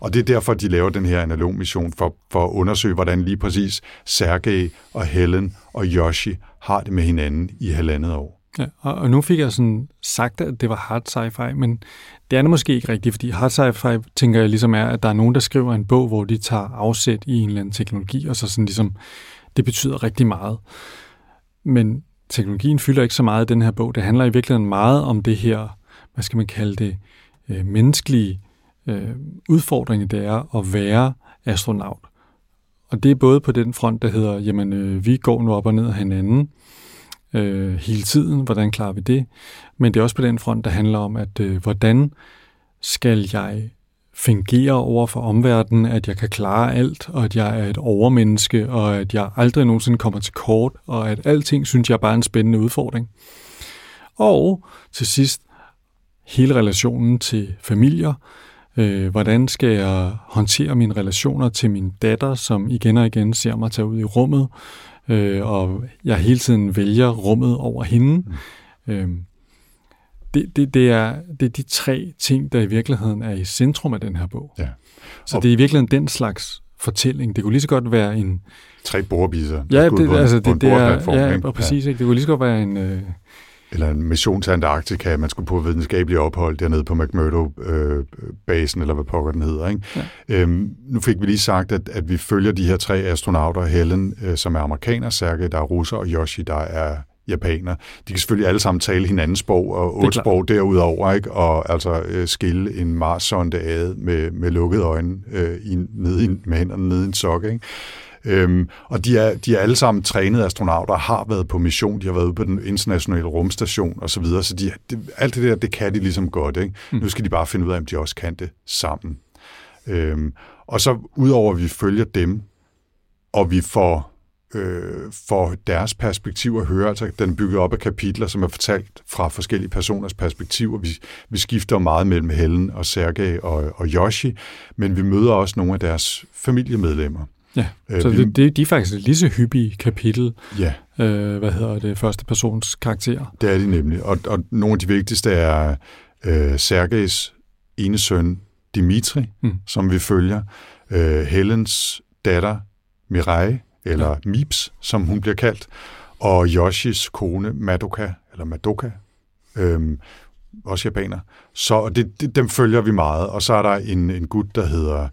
Og det er derfor, de laver den her analog mission, for, for at undersøge, hvordan lige præcis Sergej og Helen og Yoshi har det med hinanden i halvandet år. Ja, og, og nu fik jeg sådan sagt, at det var hard sci-fi, men det er det måske ikke rigtigt, fordi hard sci-fi, tænker jeg ligesom er, at der er nogen, der skriver en bog, hvor de tager afsæt i en eller anden teknologi, og så sådan ligesom, det betyder rigtig meget. Men teknologien fylder ikke så meget i den her bog. Det handler i virkeligheden meget om det her, hvad skal man kalde det, øh, menneskelige øh, udfordring, det er at være astronaut. Og det er både på den front, der hedder, jamen øh, vi går nu op og ned af hinanden øh, hele tiden, hvordan klarer vi det? Men det er også på den front, der handler om, at øh, hvordan skal jeg fungere over for omverdenen, at jeg kan klare alt, og at jeg er et overmenneske, og at jeg aldrig nogensinde kommer til kort, og at alting synes jeg bare er en spændende udfordring. Og til sidst, hele relationen til familier, Øh, hvordan skal jeg håndtere mine relationer til min datter, som igen og igen ser mig tage ud i rummet, øh, og jeg hele tiden vælger rummet over hende. Mm. Øh, det, det, det, er, det er de tre ting, der i virkeligheden er i centrum af den her bog. Ja. Så og det er i virkeligheden den slags fortælling. Det kunne lige så godt være en... Tre bordbiser. Ja, det, altså, det, det er, ja, og præcis. Ja. Ikke? Det kunne lige så godt være en... Øh, eller en mission til Antarktika, man skulle på videnskabelige ophold dernede på McMurdo-basen, øh, eller hvad pokker den hedder. Ikke? Ja. Øhm, nu fik vi lige sagt, at, at vi følger de her tre astronauter, Helen, øh, som er amerikaner, Sergej, der er russer, og Yoshi, der er japaner. De kan selvfølgelig alle sammen tale hinandens sprog, og otte sprog derudover, ikke? og altså øh, skille en Mars-sonde ad med, med lukkede øjne øh, i, nede i, med hænderne nede i en sok. Ikke? Øhm, og de er, de er alle sammen trænede astronauter, har været på mission, de har været ude på den internationale rumstation osv., så, videre, så de, det, alt det der, det kan de ligesom godt. Ikke? Mm. Nu skal de bare finde ud af, om de også kan det sammen. Øhm, og så udover at vi følger dem, og vi får øh, for deres perspektiv at høre. Altså, den er bygget op af kapitler, som er fortalt fra forskellige personers perspektiver. Vi, vi skifter meget mellem Helen og Sergej og, og Yoshi, men vi møder også nogle af deres familiemedlemmer. Ja, øh, så det, det, de er faktisk et lige så hyppige kapitel, ja. øh, hvad hedder det, første persons karakterer. Det er de nemlig, og, og nogle af de vigtigste er øh, Sergejs ene søn, Dimitri, mm. som vi følger, øh, Helens datter Mirai, eller ja. Mips, som hun bliver kaldt, og Yoshis kone Madoka, eller Madoka, øhm, også japaner. Så det, det, dem følger vi meget. Og så er der en, en gut, der hedder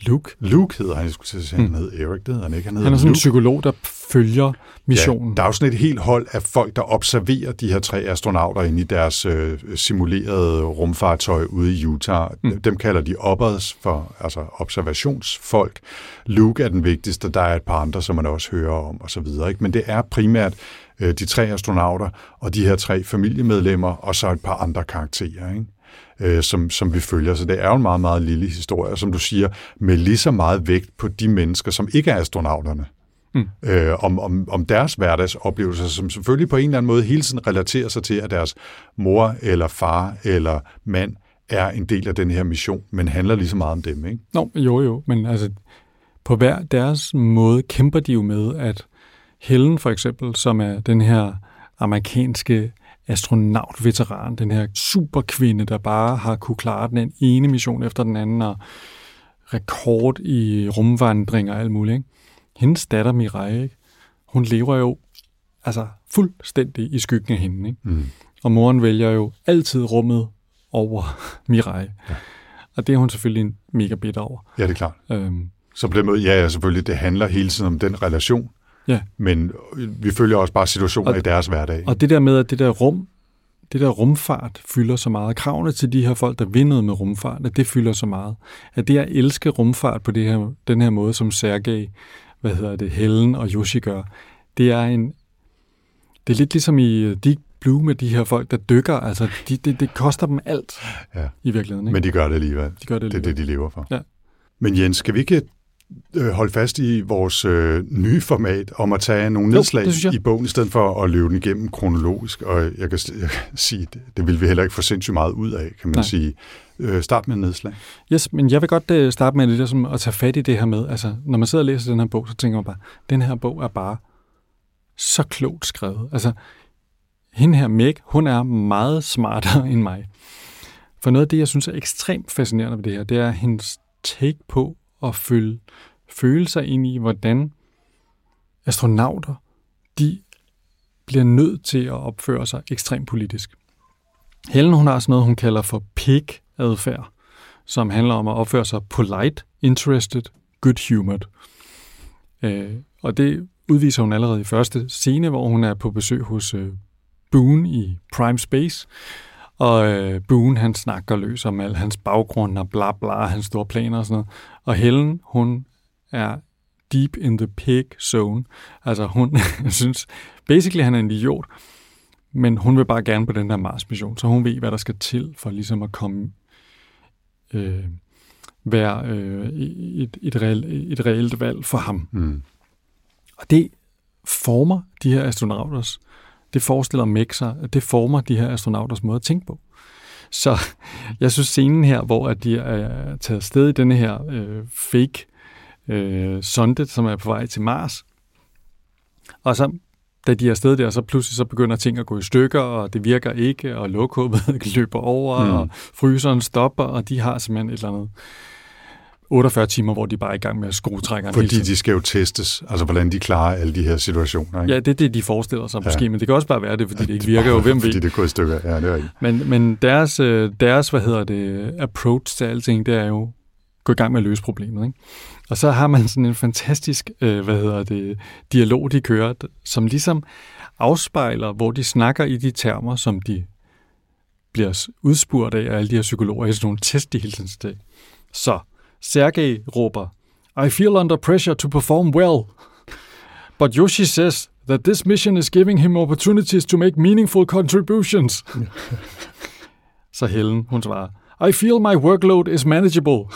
Luke. Luke hedder han, jeg skulle til at sige, mm. han hedder Erik, det hedder han ikke. Han, han er sådan Luke. en psykolog, der følger missionen. Ja, der er jo sådan et helt hold af folk, der observerer de her tre astronauter inde i deres øh, simulerede rumfartøj ude i Utah. Mm. Dem kalder de oppers for, altså observationsfolk. Luke er den vigtigste, der er et par andre, som man også hører om og så videre. Ikke? Men det er primært øh, de tre astronauter og de her tre familiemedlemmer og så et par andre karakterer. Ikke? Øh, som, som vi følger. Så det er jo en meget, meget lille historie, som du siger, med lige så meget vægt på de mennesker, som ikke er astronauterne. Mm. Øh, om, om, om deres hverdagsoplevelser, som selvfølgelig på en eller anden måde hele tiden relaterer sig til, at deres mor eller far eller mand er en del af den her mission, men handler lige så meget om dem, ikke? Nå, jo jo, men altså på hver deres måde kæmper de jo med, at Helen for eksempel, som er den her amerikanske astronautveteran, den her superkvinde, der bare har kunne klare den ene mission efter den anden, og rekord i rumvandringer og alt muligt. Ikke? Hendes datter Mirai, ikke? hun lever jo altså fuldstændig i skyggen af hende. Ikke? Mm. Og moren vælger jo altid rummet over Mirai. Ja. Og det er hun selvfølgelig en mega bitter over. Ja, det er klart. Øhm, så på den måde, ja, selvfølgelig, det handler hele tiden om den relation, Ja. Men vi følger også bare situationer og, i deres hverdag. Og det der med, at det der rum, det der rumfart fylder så meget. Kravene til de her folk, der vinder med rumfart, at det fylder så meget. At det at elske rumfart på det her, den her måde, som Sergej, hvad hedder det, Helen og Yoshi gør, det er en, det er lidt ligesom i øh, Deep Blue med de her folk, der dykker. Altså, de, det, det koster dem alt ja. i virkeligheden. Ikke? Men de gør det alligevel. De gør det alligevel. Det er det, de lever for. Ja. Men Jens, skal vi ikke øh, holde fast i vores øh, nye format om at tage nogle nedslag jo, i bogen, i stedet for at løbe den igennem kronologisk. Og jeg kan, jeg kan sige, det, det vil vi heller ikke få sindssygt meget ud af, kan man Nej. sige. Øh, start med nedslag. Yes, men jeg vil godt øh, starte med det der, som at tage fat i det her med, altså når man sidder og læser den her bog, så tænker man bare, den her bog er bare så klogt skrevet. Altså, hende her, Meg, hun er meget smartere end mig. For noget af det, jeg synes er ekstremt fascinerende ved det her, det er hendes take på at følge følelser ind i, hvordan astronauter, de bliver nødt til at opføre sig ekstremt politisk. Helen, hun har sådan noget, hun kalder for pig-adfærd, som handler om at opføre sig polite, interested, good-humored. Øh, og det udviser hun allerede i første scene, hvor hun er på besøg hos øh, Boone i Prime Space, og øh, Boone, han snakker løs om al hans baggrund og bla bla, hans store planer og sådan noget. Og Helen, hun er deep in the pig zone. Altså hun synes, basically han er en idiot, men hun vil bare gerne på den der Mars-mission, så hun ved, hvad der skal til for ligesom at komme øh, være øh, et, et, reelt, et reelt valg for ham. Mm. Og det former de her astronauters det forestiller Meg sig, det former de her astronauters måde at tænke på. Så jeg synes scenen her, hvor at de er taget sted i denne her øh, fake øh, sonde, som er på vej til Mars, og så da de er afsted der, så pludselig så begynder ting at gå i stykker, og det virker ikke, og lokummet løber over, mm. og fryseren stopper, og de har simpelthen et eller andet 48 timer, hvor de bare er i gang med at skrue trækkeren. Fordi de skal jo testes, altså hvordan de klarer alle de her situationer. Ikke? Ja, det er det, de forestiller sig ja. måske, men det kan også bare være det, fordi ja, det ikke virker jo, hvem ved. Fordi det går i stykker, ja, det er ikke. Men, men deres, øh, deres, hvad hedder det, approach til alting, det er jo gå i gang med at løse problemet. Ikke? Og så har man sådan en fantastisk, øh, hvad hedder det, dialog, de kører, som ligesom afspejler, hvor de snakker i de termer, som de bliver udspurgt af, af alle de her psykologer i sådan nogle test, de hele tiden Så Sergej råber, I feel under pressure to perform well. But Yoshi says that this mission is giving him opportunities to make meaningful contributions. Så Helen, hun svarer, I feel my workload is manageable.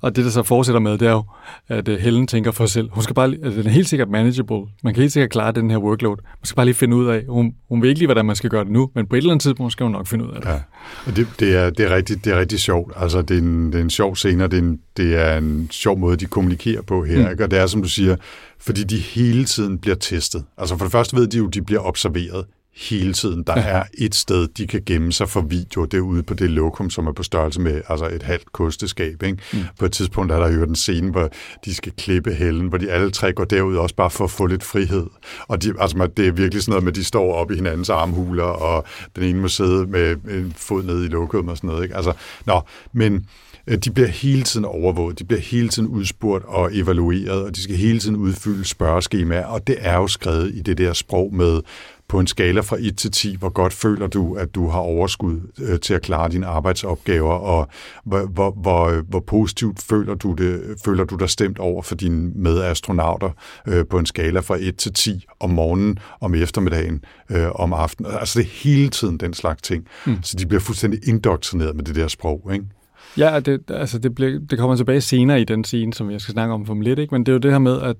Og det, der så fortsætter med, det er jo, at uh, Helen tænker for sig selv, hun skal bare, altså, den er helt sikkert manageable. Man kan helt sikkert klare den her workload. Man skal bare lige finde ud af, hun, hun ved ikke lige, hvordan man skal gøre det nu, men på et eller andet tidspunkt skal hun nok finde ud af det. Ja, og det, det, er, det, er, rigtig, det er rigtig sjovt. Altså, det er en, det er en sjov scene, og det er en, det er en sjov måde, de kommunikerer på her. Mm. Ikke? Og det er, som du siger, fordi de hele tiden bliver testet. Altså for det første ved de jo, de bliver observeret hele tiden. Der er et sted, de kan gemme sig for video, det er ude på det lokum, som er på størrelse med altså et halvt kosteskab. Ikke? Mm. På et tidspunkt er der jo den scene, hvor de skal klippe hellen, hvor de alle tre går derud også bare for at få lidt frihed. Og de, altså, det er virkelig sådan noget med, at de står op i hinandens armhuler, og den ene må sidde med en fod nede i lokummet og sådan noget. Ikke? Altså, nå, men Øh, de bliver hele tiden overvåget, de bliver hele tiden udspurgt og evalueret, og de skal hele tiden udfylde spørgeskemaer, og det er jo skrevet i det der sprog med, på en skala fra 1 til 10, hvor godt føler du, at du har overskud øh, til at klare dine arbejdsopgaver, og hvor, hvor, hvor, hvor positivt føler du, det, føler du dig stemt over for dine medastronauter øh, på en skala fra 1 til 10 om morgenen, om eftermiddagen, øh, om aftenen. Altså det er hele tiden den slags ting. Mm. Så de bliver fuldstændig indoktrineret med det der sprog, ikke? Ja, det, altså det, bliver, det kommer tilbage senere i den scene, som jeg skal snakke om for lidt, ikke? men det er jo det her med, at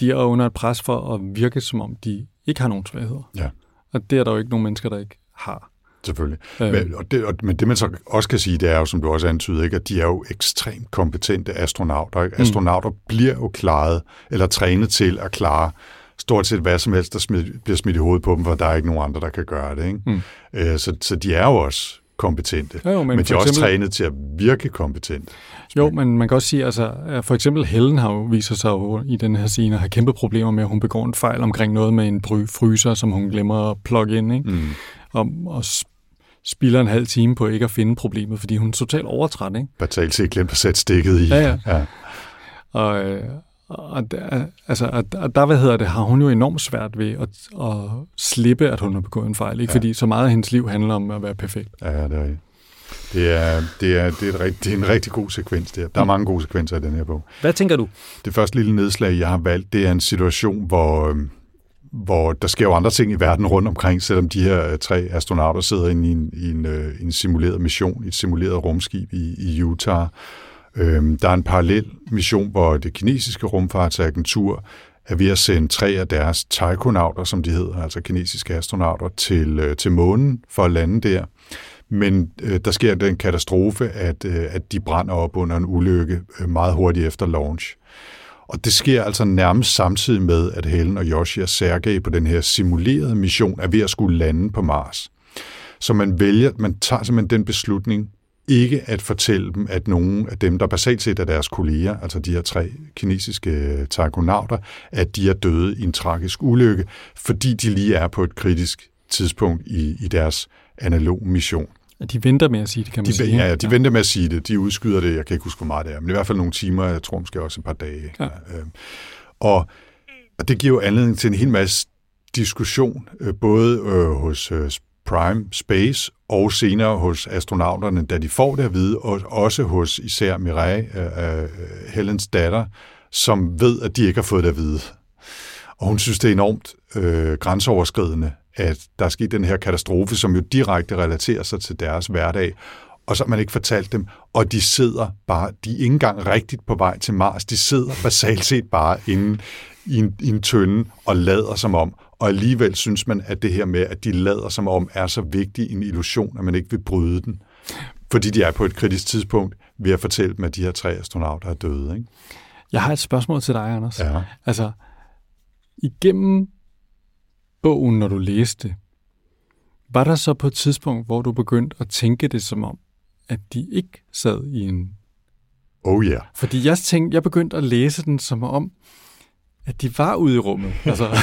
de er under et pres for at virke, som om de ikke har nogen svagheder. Ja. Og det er der jo ikke nogen mennesker, der ikke har. Selvfølgelig. Øh. Men, og det, og, men det man så også kan sige, det er jo, som du også antyder, ikke, at de er jo ekstremt kompetente astronauter. Ikke? Mm. Astronauter bliver jo klaret, eller trænet til at klare stort set hvad som helst, der smid, bliver smidt i hovedet på dem, for der er ikke nogen andre, der kan gøre det. Ikke? Mm. Øh, så, så de er jo også kompetente. Jo, men, men de er eksempel, også trænet til at virke kompetent. Jo, men man kan også sige, altså for eksempel Helen har jo vist sig jo i den her scene at have kæmpe problemer med, at hun begår en fejl omkring noget med en fryser, som hun glemmer at plugge ind, ikke? Mm. Og, og spilder en halv time på ikke at finde problemet, fordi hun er totalt overtræt, ikke? Batalt set glemt at sætte stikket i. Ja, ja. ja. Og, øh, og der, altså, at der, hvad hedder det, har hun jo enormt svært ved at, at slippe, at hun har begået en fejl. Ikke? Ja. Fordi så meget af hendes liv handler om at være perfekt. Ja, det er Det er, det, er, det, er et, det er en rigtig god sekvens der. Der er mm. mange gode sekvenser i den her bog. Hvad tænker du? Det første lille nedslag, jeg har valgt, det er en situation, hvor, øhm, hvor der sker jo andre ting i verden rundt omkring, selvom de her øh, tre astronauter sidder inde i en, i en, øh, en simuleret mission, i et simuleret rumskib i, i Utah, Øhm, der er en parallel mission, hvor det kinesiske rumfartsagentur er ved at sende tre af deres taikonauter, som de hedder, altså kinesiske astronauter, til, øh, til månen for at lande der. Men øh, der sker den katastrofe, at, øh, at de brænder op under en ulykke øh, meget hurtigt efter launch. Og det sker altså nærmest samtidig med, at Helen og Yoshi og Sergej på den her simulerede mission er ved at skulle lande på Mars. Så man vælger, man tager simpelthen den beslutning, ikke at fortælle dem, at nogen af dem, der basalt set er deres kolleger, altså de her tre kinesiske tagonauter, at de er døde i en tragisk ulykke, fordi de lige er på et kritisk tidspunkt i, i deres analog mission. De venter med at sige det, kan man de, sige. Ja, de ja. venter med at sige det. De udskyder det, jeg kan ikke huske, hvor meget det er, men i hvert fald nogle timer, jeg tror måske også et par dage. Ja. Øhm, og, og det giver jo anledning til en hel masse diskussion, øh, både øh, hos øh, Prime Space og senere hos astronauterne, da de får det at vide, og også hos især Mireille, øh, øh, Helens datter, som ved, at de ikke har fået det at vide. Og hun synes, det er enormt øh, grænseoverskridende, at der er sket den her katastrofe, som jo direkte relaterer sig til deres hverdag, og så har man ikke fortalt dem, og de sidder bare, de er ikke engang rigtigt på vej til Mars, de sidder basalt set bare inde i en, i en tønde og lader som om, og alligevel synes man, at det her med, at de lader som om, er så vigtig en illusion, at man ikke vil bryde den. Fordi de er på et kritisk tidspunkt ved at fortælle dem, at de her tre astronauter er døde. Ikke? Jeg har et spørgsmål til dig, Anders. Ja. Altså, igennem bogen, når du læste, var der så på et tidspunkt, hvor du begyndte at tænke det som om, at de ikke sad i en... Oh ja. Yeah. Fordi jeg tænkte, jeg begyndte at læse den som om, at de var ude i rummet. Altså,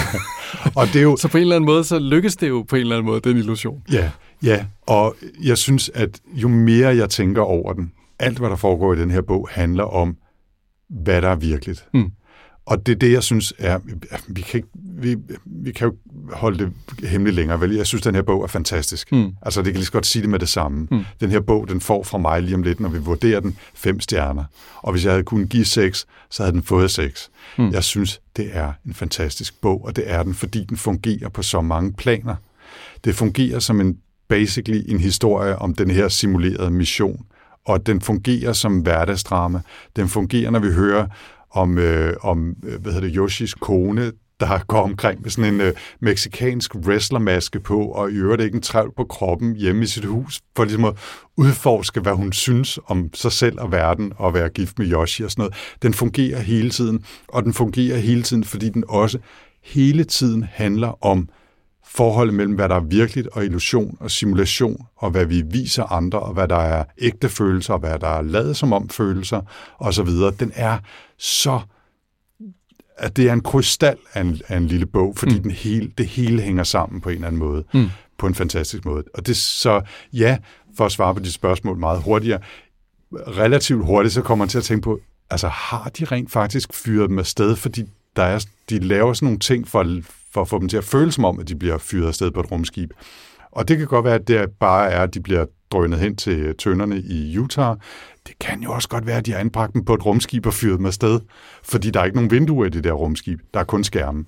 og det er jo... Så på en eller anden måde, så lykkes det jo på en eller anden måde, den illusion. Ja, ja. Og jeg synes, at jo mere jeg tænker over den, alt hvad der foregår i den her bog, handler om, hvad der er virkeligt. Mm. Og det er det, jeg synes er... Vi kan, ikke, vi, vi kan jo holde det hemmeligt længere, vel? Jeg synes, den her bog er fantastisk. Mm. Altså, det kan lige så godt sige det med det samme. Mm. Den her bog, den får fra mig lige om lidt, når vi vurderer den, fem stjerner. Og hvis jeg havde kunnet give seks, så havde den fået seks. Mm. Jeg synes, det er en fantastisk bog, og det er den, fordi den fungerer på så mange planer. Det fungerer som en basically en historie om den her simulerede mission, og den fungerer som hverdagsdrama. Den fungerer, når vi hører om, øh, om øh, hvad hedder det, Yoshis kone, der går omkring med sådan en øh, meksikansk wrestlermaske på, og i øvrigt ikke en træl på kroppen hjemme i sit hus, for ligesom at udforske, hvad hun synes om sig selv og verden, og være gift med Yoshi og sådan noget. Den fungerer hele tiden, og den fungerer hele tiden, fordi den også hele tiden handler om forholdet mellem, hvad der er virkeligt og illusion og simulation, og hvad vi viser andre, og hvad der er ægte følelser, og hvad der er lavet som om følelser, osv., den er så at det er en krystal af en, af en lille bog, fordi mm. den hele, det hele hænger sammen på en eller anden måde, mm. på en fantastisk måde. Og det så, ja, for at svare på de spørgsmål meget hurtigere, relativt hurtigt, så kommer man til at tænke på, altså har de rent faktisk fyret dem afsted, fordi der er, de laver sådan nogle ting for, for at få dem til at føle som om, at de bliver fyret afsted på et rumskib. Og det kan godt være, at det bare er, at de bliver drønet hen til tønderne i Utah. Det kan jo også godt være, at de har anbragt dem på et rumskib og fyret dem afsted, fordi der er ikke nogen vinduer i det der rumskib. Der er kun skærme.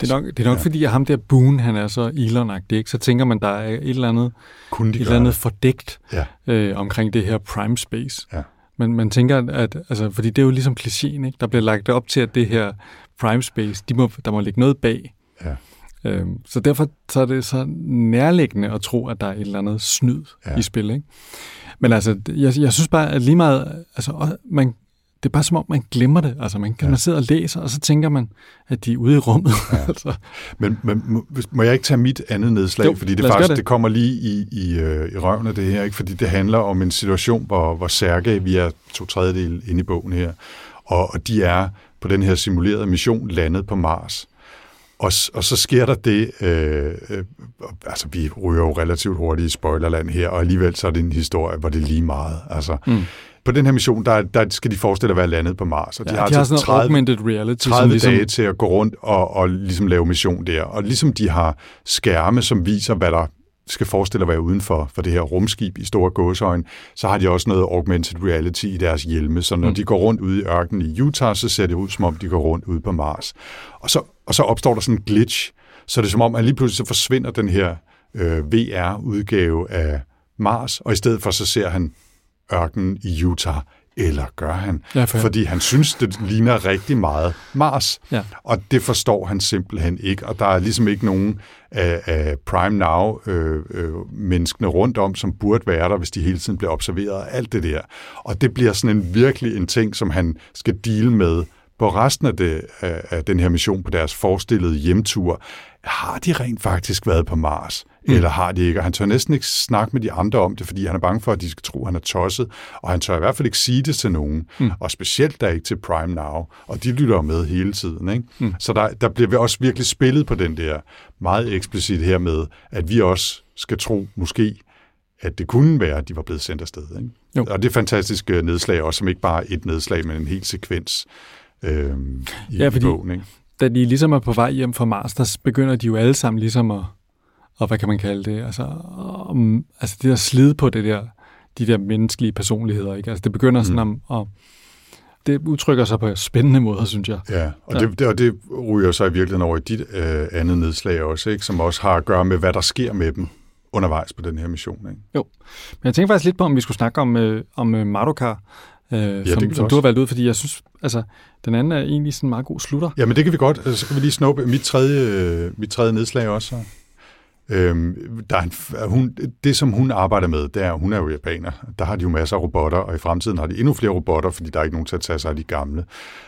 Det er nok, det er nok ja. fordi, at ham der Boone, han er så elon ikke? så tænker man, der er et eller andet, et eller andet fordækt ja. øh, omkring det her prime space. Ja. Men man tænker, at, altså, fordi det er jo ligesom klichéen, ikke? der bliver lagt op til, at det her prime space, de må, der må ligge noget bag. Ja. Øhm, så derfor så er det så nærliggende at tro, at der er et eller andet snyd ja. i spil. Ikke? Men altså, jeg, jeg synes bare, at lige meget, altså, man, det er bare som om, man glemmer det. Altså, man kan ja. man sidde og læse, og så tænker man, at de er ude i rummet. Ja. altså. men, men må, må jeg ikke tage mit andet nedslag? Jo, fordi det faktisk det. det kommer lige i, i, øh, i røven af det her, ikke? fordi det handler om en situation, hvor, hvor Sergej, vi er to tredjedel inde i bogen her, og, og de er på den her simulerede mission landet på Mars. Og, og så sker der det, øh, øh, altså vi ryger jo relativt hurtigt i spoilerland her, og alligevel så er det en historie, hvor det er lige meget. Altså, mm. På den her mission, der, der skal de forestille at være landet på Mars. Og de ja, har, de altså har 30, augmented reality. 30 ligesom... dage til at gå rundt og, og ligesom lave mission der. Og ligesom de har skærme, som viser, hvad der skal forestille at være uden for, for det her rumskib i store gåsøjne, så har de også noget augmented reality i deres hjelme. Så når mm. de går rundt ude i ørkenen i Utah, så ser det ud, som om de går rundt ude på Mars. Og så, og så opstår der sådan en glitch, så det er som om, at lige pludselig så forsvinder den her øh, VR-udgave af Mars, og i stedet for så ser han ørkenen i Utah eller gør han? Ja, for Fordi han synes, det ligner rigtig meget Mars. Ja. Og det forstår han simpelthen ikke. Og der er ligesom ikke nogen af, af Prime Now-menneskene øh, øh, rundt om, som burde være der, hvis de hele tiden bliver observeret af alt det der. Og det bliver sådan en virkelig en ting, som han skal deal med på resten af, det, af, af den her mission på deres forestillede hjemtur. Har de rent faktisk været på Mars? Mm. eller har de ikke. Og han tør næsten ikke snakke med de andre om det, fordi han er bange for, at de skal tro, at han er tosset. Og han tør i hvert fald ikke sige det til nogen. Mm. Og specielt der ikke til Prime Now. Og de lytter med hele tiden. Ikke? Mm. Så der, der bliver vi også virkelig spillet på den der meget eksplicit her med, at vi også skal tro, måske, at det kunne være, at de var blevet sendt afsted. Ikke? Jo. Og det er fantastisk øh, nedslag også, som ikke bare et nedslag, men en hel sekvens øh, i, ja, fordi, i bogen. Ikke? Da de ligesom er på vej hjem fra Mars, der begynder de jo alle sammen ligesom at og hvad kan man kalde det? Altså, om, altså det der slid på det der, de der menneskelige personligheder, ikke? Altså det begynder sådan mm. at, at det udtrykker sig på spændende måder, synes jeg. Ja, og, ja. Det, og det ryger sig i virkeligheden over i dit øh, andet nedslag også, ikke? som også har at gøre med, hvad der sker med dem undervejs på den her mission. Ikke? Jo, men jeg tænker faktisk lidt på, om vi skulle snakke om, øh, om øh, Madokar, øh, ja, som, som du har valgt ud, fordi jeg synes, altså, den anden er egentlig sådan en meget god slutter. Ja, men det kan vi godt. Så kan vi lige snuppe mit tredje, øh, mit tredje nedslag også. Så. Øhm, der er en, hun, det, som hun arbejder med, det er, hun er jo japaner. Der har de jo masser af robotter, og i fremtiden har de endnu flere robotter, fordi der er ikke nogen til at tage sig af de gamle.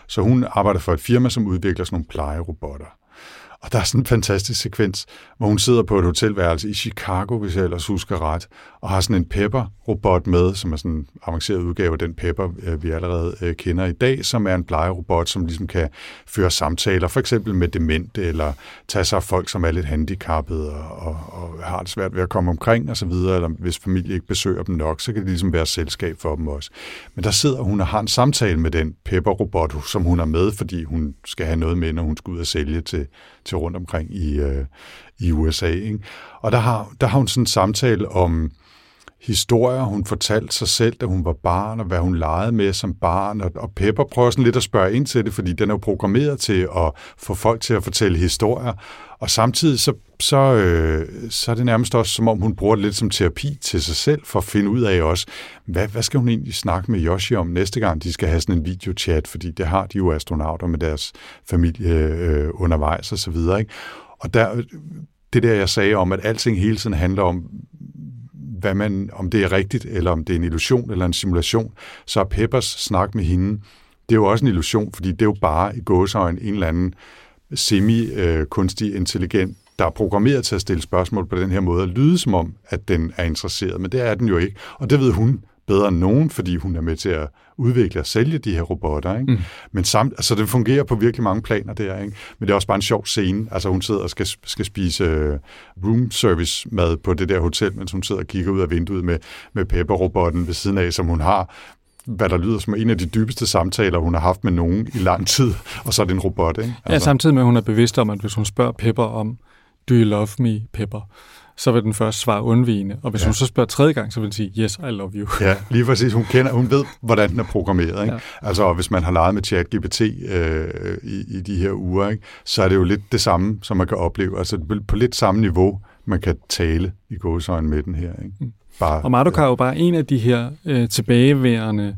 Så hun arbejder for et firma, som udvikler sådan nogle plejerobotter. Og der er sådan en fantastisk sekvens, hvor hun sidder på et hotelværelse i Chicago, hvis jeg ellers husker ret, og har sådan en Pepper-robot med, som er sådan en avanceret udgave af den Pepper, øh, vi allerede øh, kender i dag, som er en plejerobot, som ligesom kan føre samtaler, for eksempel med dement, eller tage sig af folk, som er lidt handicappede og, og, og har det svært ved at komme omkring osv., eller hvis familie ikke besøger dem nok, så kan det ligesom være selskab for dem også. Men der sidder hun og har en samtale med den Pepper-robot, som hun er med, fordi hun skal have noget med, når hun skal ud og sælge til, til rundt omkring i, øh, i USA. Ikke? Og der har, der har hun sådan en samtale om historier, hun fortalte sig selv, da hun var barn, og hvad hun legede med som barn. Og, og Pepper prøver sådan lidt at spørge ind til det, fordi den er jo programmeret til at få folk til at fortælle historier. Og samtidig så, så, øh, så er det nærmest også, som om hun bruger det lidt som terapi til sig selv, for at finde ud af også, hvad, hvad skal hun egentlig snakke med Yoshi om næste gang, de skal have sådan en videochat, fordi det har de jo astronauter med deres familie øh, undervejs og så videre. Ikke? Og der, det der, jeg sagde om, at alting hele tiden handler om, hvad man, om det er rigtigt, eller om det er en illusion eller en simulation, så er Peppers snak med hende, det er jo også en illusion, fordi det er jo bare i gåseøjen en eller anden semi-kunstig intelligent der er programmeret til at stille spørgsmål på den her måde, og lyde som om, at den er interesseret, men det er den jo ikke. Og det ved hun bedre end nogen, fordi hun er med til at udvikle og sælge de her robotter. Ikke? Mm. Men samt, altså, det fungerer på virkelig mange planer der. Ikke? Men det er også bare en sjov scene. Altså hun sidder og skal, skal spise uh, room service mad på det der hotel, mens hun sidder og kigger ud af vinduet med, med Pepper-robotten ved siden af, som hun har hvad der lyder som en af de dybeste samtaler, hun har haft med nogen i lang tid, og så er det en robot, ikke? Altså. Ja, samtidig med, at hun er bevidst om, at hvis hun spørger Pepper om, do you love me, Pepper, så vil den først svare undvigende. Og hvis ja. hun så spørger tredje gang, så vil den sige, yes, I love you. Ja, lige præcis. Hun, kender, hun ved, hvordan den er programmeret. Ikke? Ja. Altså, hvis man har leget med ChatGPT øh, i, i de her uger, ikke? så er det jo lidt det samme, som man kan opleve. Altså på lidt samme niveau, man kan tale i gåsøjne med den her. Ikke? Mm. Bare, og Madoka er jo bare en af de her øh, tilbageværende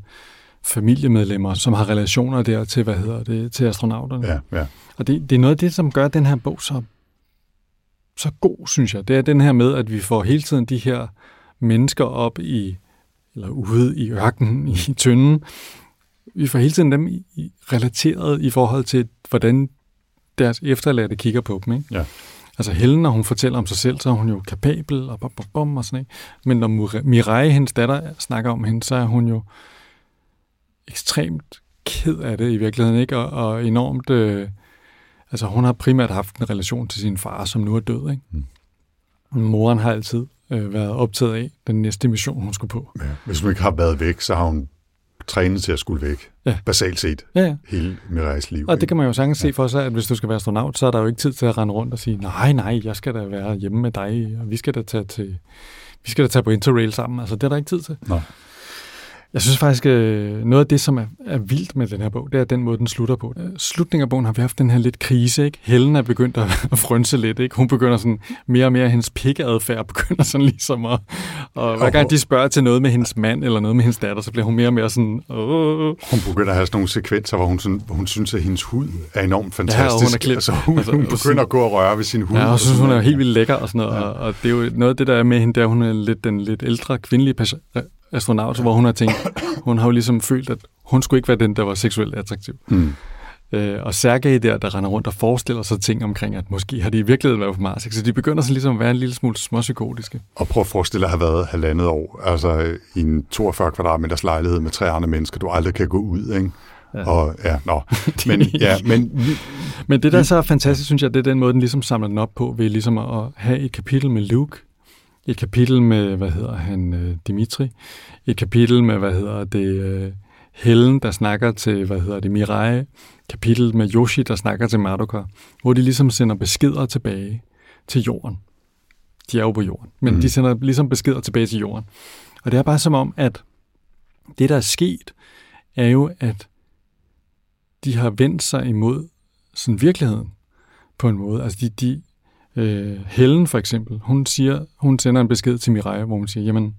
familiemedlemmer, som har relationer der til, hvad hedder det, til astronauterne. Ja, ja. Og det, det er noget af det, som gør den her bog så så god, synes jeg, det er den her med, at vi får hele tiden de her mennesker op i, eller ude i ørkenen, i tynden. Vi får hele tiden dem i, relateret i forhold til, hvordan deres efterladte kigger på dem. Ikke? Ja. Altså Helen, når hun fortæller om sig selv, så er hun jo kapabel og bom, bom, og sådan ikke? Men når Mireille, hendes datter, snakker om hende, så er hun jo ekstremt ked af det i virkeligheden, ikke? Og, og enormt øh, Altså hun har primært haft en relation til sin far, som nu er død. Ikke? Mm. Moren har altid øh, været optaget af den næste mission, hun skulle på. Ja. Hvis hun ikke har været væk, så har hun trænet til at skulle væk. Ja. Basalt set. Ja, ja. Hele Mirais liv. Og det kan man jo sagtens ja. se for sig, at hvis du skal være astronaut, så er der jo ikke tid til at rende rundt og sige, nej, nej, jeg skal da være hjemme med dig, og vi skal da tage til vi skal da tage på Interrail sammen. Altså, det er der ikke tid til. Nej. Jeg synes faktisk, øh, noget af det, som er, er vildt med den her bog, det er den måde, den slutter på. Øh, slutningen af bogen har vi haft den her lidt krise, ikke? Helen er begyndt at, at frønse lidt, ikke? Hun begynder sådan mere og mere, hendes pikkeadfærd begynder sådan ligesom at... Og hver gang de spørger til noget med hendes mand eller noget med hendes datter, så bliver hun mere og mere sådan... Åh. Hun begynder at have sådan nogle sekvenser, hvor hun, sådan, hvor hun synes, at hendes hud er enormt fantastisk. Ja, hun er klip. Altså, hun, altså, hun begynder at gå og røre ved sin hud. Ja, og, og synes, hun er helt vildt lækker og sådan noget. Ja. Og, og, det er jo noget af det, der er med hende, der hun er lidt den lidt ældre kvindelige astronaut, hvor hun har tænkt, hun har jo ligesom følt, at hun skulle ikke være den, der var seksuelt attraktiv. Mm. Øh, og Sergej der, der render rundt og forestiller sig ting omkring, at måske har de i virkeligheden været på Mars. Ikke? Så de begynder så ligesom at være en lille smule småpsykotiske. Og prøv at forestille dig at have været halvandet år, altså i en 42 kvadratmeters lejlighed med tre andre mennesker, du aldrig kan gå ud, ikke? Ja. Og, ja, nå. Men, ja, men, men det, der så er fantastisk, synes jeg, det er den måde, den ligesom samler den op på, ved ligesom at have et kapitel med Luke, et kapitel med, hvad hedder han, øh, Dimitri. Et kapitel med, hvad hedder det, øh, Helen, der snakker til, hvad hedder det, Mirai. Kapitel med Yoshi, der snakker til Madoka. Hvor de ligesom sender beskeder tilbage til jorden. De er jo på jorden, men mm. de sender ligesom beskeder tilbage til jorden. Og det er bare som om, at det, der er sket, er jo, at de har vendt sig imod sådan virkeligheden på en måde. Altså, de, de, Øh, Helen for eksempel, hun siger, hun sender en besked til Mireille, hvor hun siger, jamen,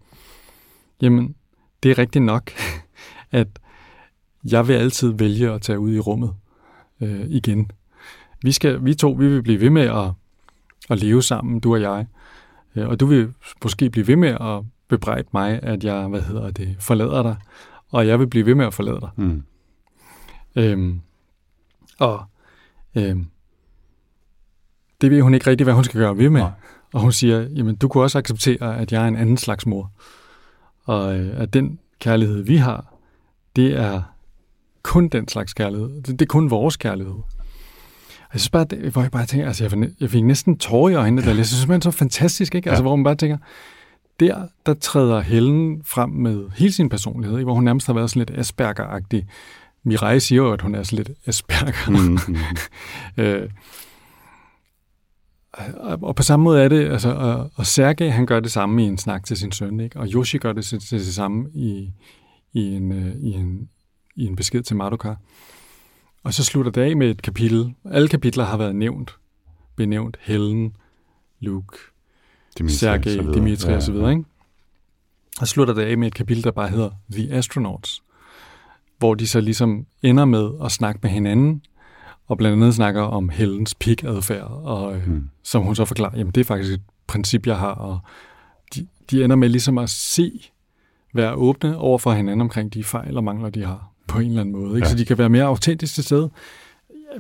jamen, det er rigtigt nok, at jeg vil altid vælge at tage ud i rummet øh, igen. Vi, skal, vi to, vi vil blive ved med at, at leve sammen, du og jeg. Øh, og du vil måske blive ved med at bebrejde mig, at jeg, hvad hedder det, forlader dig. Og jeg vil blive ved med at forlade dig. Mm. Øhm, og øhm, det ved hun ikke rigtigt, hvad hun skal gøre ved med. Nej. Og hun siger, jamen du kunne også acceptere, at jeg er en anden slags mor. Og øh, at den kærlighed, vi har, det er kun den slags kærlighed. Det, det er kun vores kærlighed. Jeg synes bare, det, hvor jeg bare tænker, altså jeg, jeg fik næsten tårer i øjnene, der jeg synes er så fantastisk, ikke? Altså ja. hvor man bare tænker, der, der træder Helen frem med hele sin personlighed, ikke? hvor hun nærmest har været sådan lidt Asperger-agtig. Mireille siger jo, at hun er sådan lidt Asperger. Mm-hmm. øh, og på samme måde er det, altså, og, og Sergej, han gør det samme i en snak til sin søn, ikke? og Yoshi gør det til, til det samme i, i, en, øh, i, en, i en besked til Madoka. Og så slutter det af med et kapitel. Alle kapitler har været nævnt, benævnt Helen, Luke, Dimitri, Sergej, Dimitri ja, osv., ikke? Og slutter det af med et kapitel, der bare hedder The Astronauts, hvor de så ligesom ender med at snakke med hinanden og blandt andet snakker om Helens pikadfærd, og øh, mm. som hun så forklarer, jamen det er faktisk et princip, jeg har, og de, de ender med ligesom at se, være åbne over for hinanden omkring de fejl og mangler, de har på en eller anden måde, ikke? Ja. så de kan være mere autentiske til stede.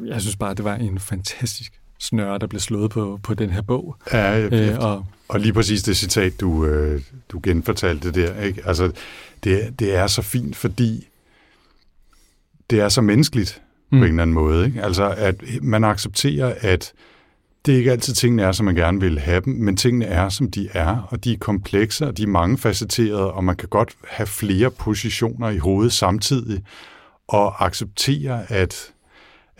Jeg synes bare, det var en fantastisk snøre, der blev slået på, på den her bog. Ja, øh, og, og lige præcis det citat, du, øh, du genfortalte der, ikke? Altså, det, det er så fint, fordi det er så menneskeligt mm. på en eller anden måde. Ikke? Altså, at man accepterer, at det er ikke altid tingene er, som man gerne vil have dem, men tingene er, som de er, og de er komplekse, og de er mangefacetterede, og man kan godt have flere positioner i hovedet samtidig, og acceptere, at,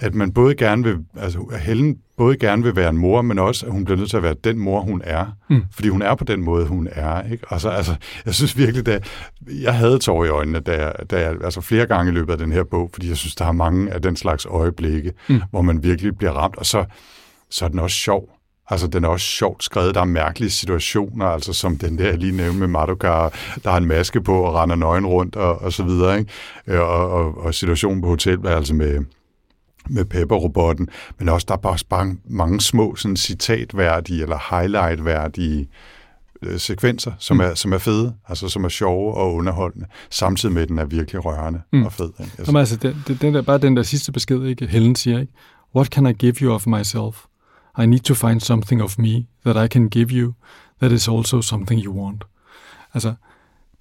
at man både gerne vil, altså Helen både gerne vil være en mor, men også, at hun bliver nødt til at være den mor, hun er. Mm. Fordi hun er på den måde, hun er. Ikke? Og så, altså, jeg synes virkelig, at jeg havde tår i øjnene, da jeg, da jeg, altså flere gange i løbet af den her bog, fordi jeg synes, der er mange af den slags øjeblikke, mm. hvor man virkelig bliver ramt, og så, så er den også sjov. Altså, den er også sjovt skrevet. Der er mærkelige situationer, altså som den der, lige nævnte med Madoka, der har en maske på og render nøgen rundt og, og så videre. Ikke? Og, og, og situationen på hotelværelse med, med Pepper-robotten, men også der er bare, bare mange små sådan, citatværdige eller highlightværdige øh, sekvenser, som, mm. er, som er fede, altså som er sjove og underholdende, samtidig med, at den er virkelig rørende mm. og fed. Ikke? Altså. Jamen, altså, den, den der, bare den der sidste besked, ikke? Helen siger, ikke? What can I give you of myself? I need to find something of me that I can give you that is also something you want. Altså,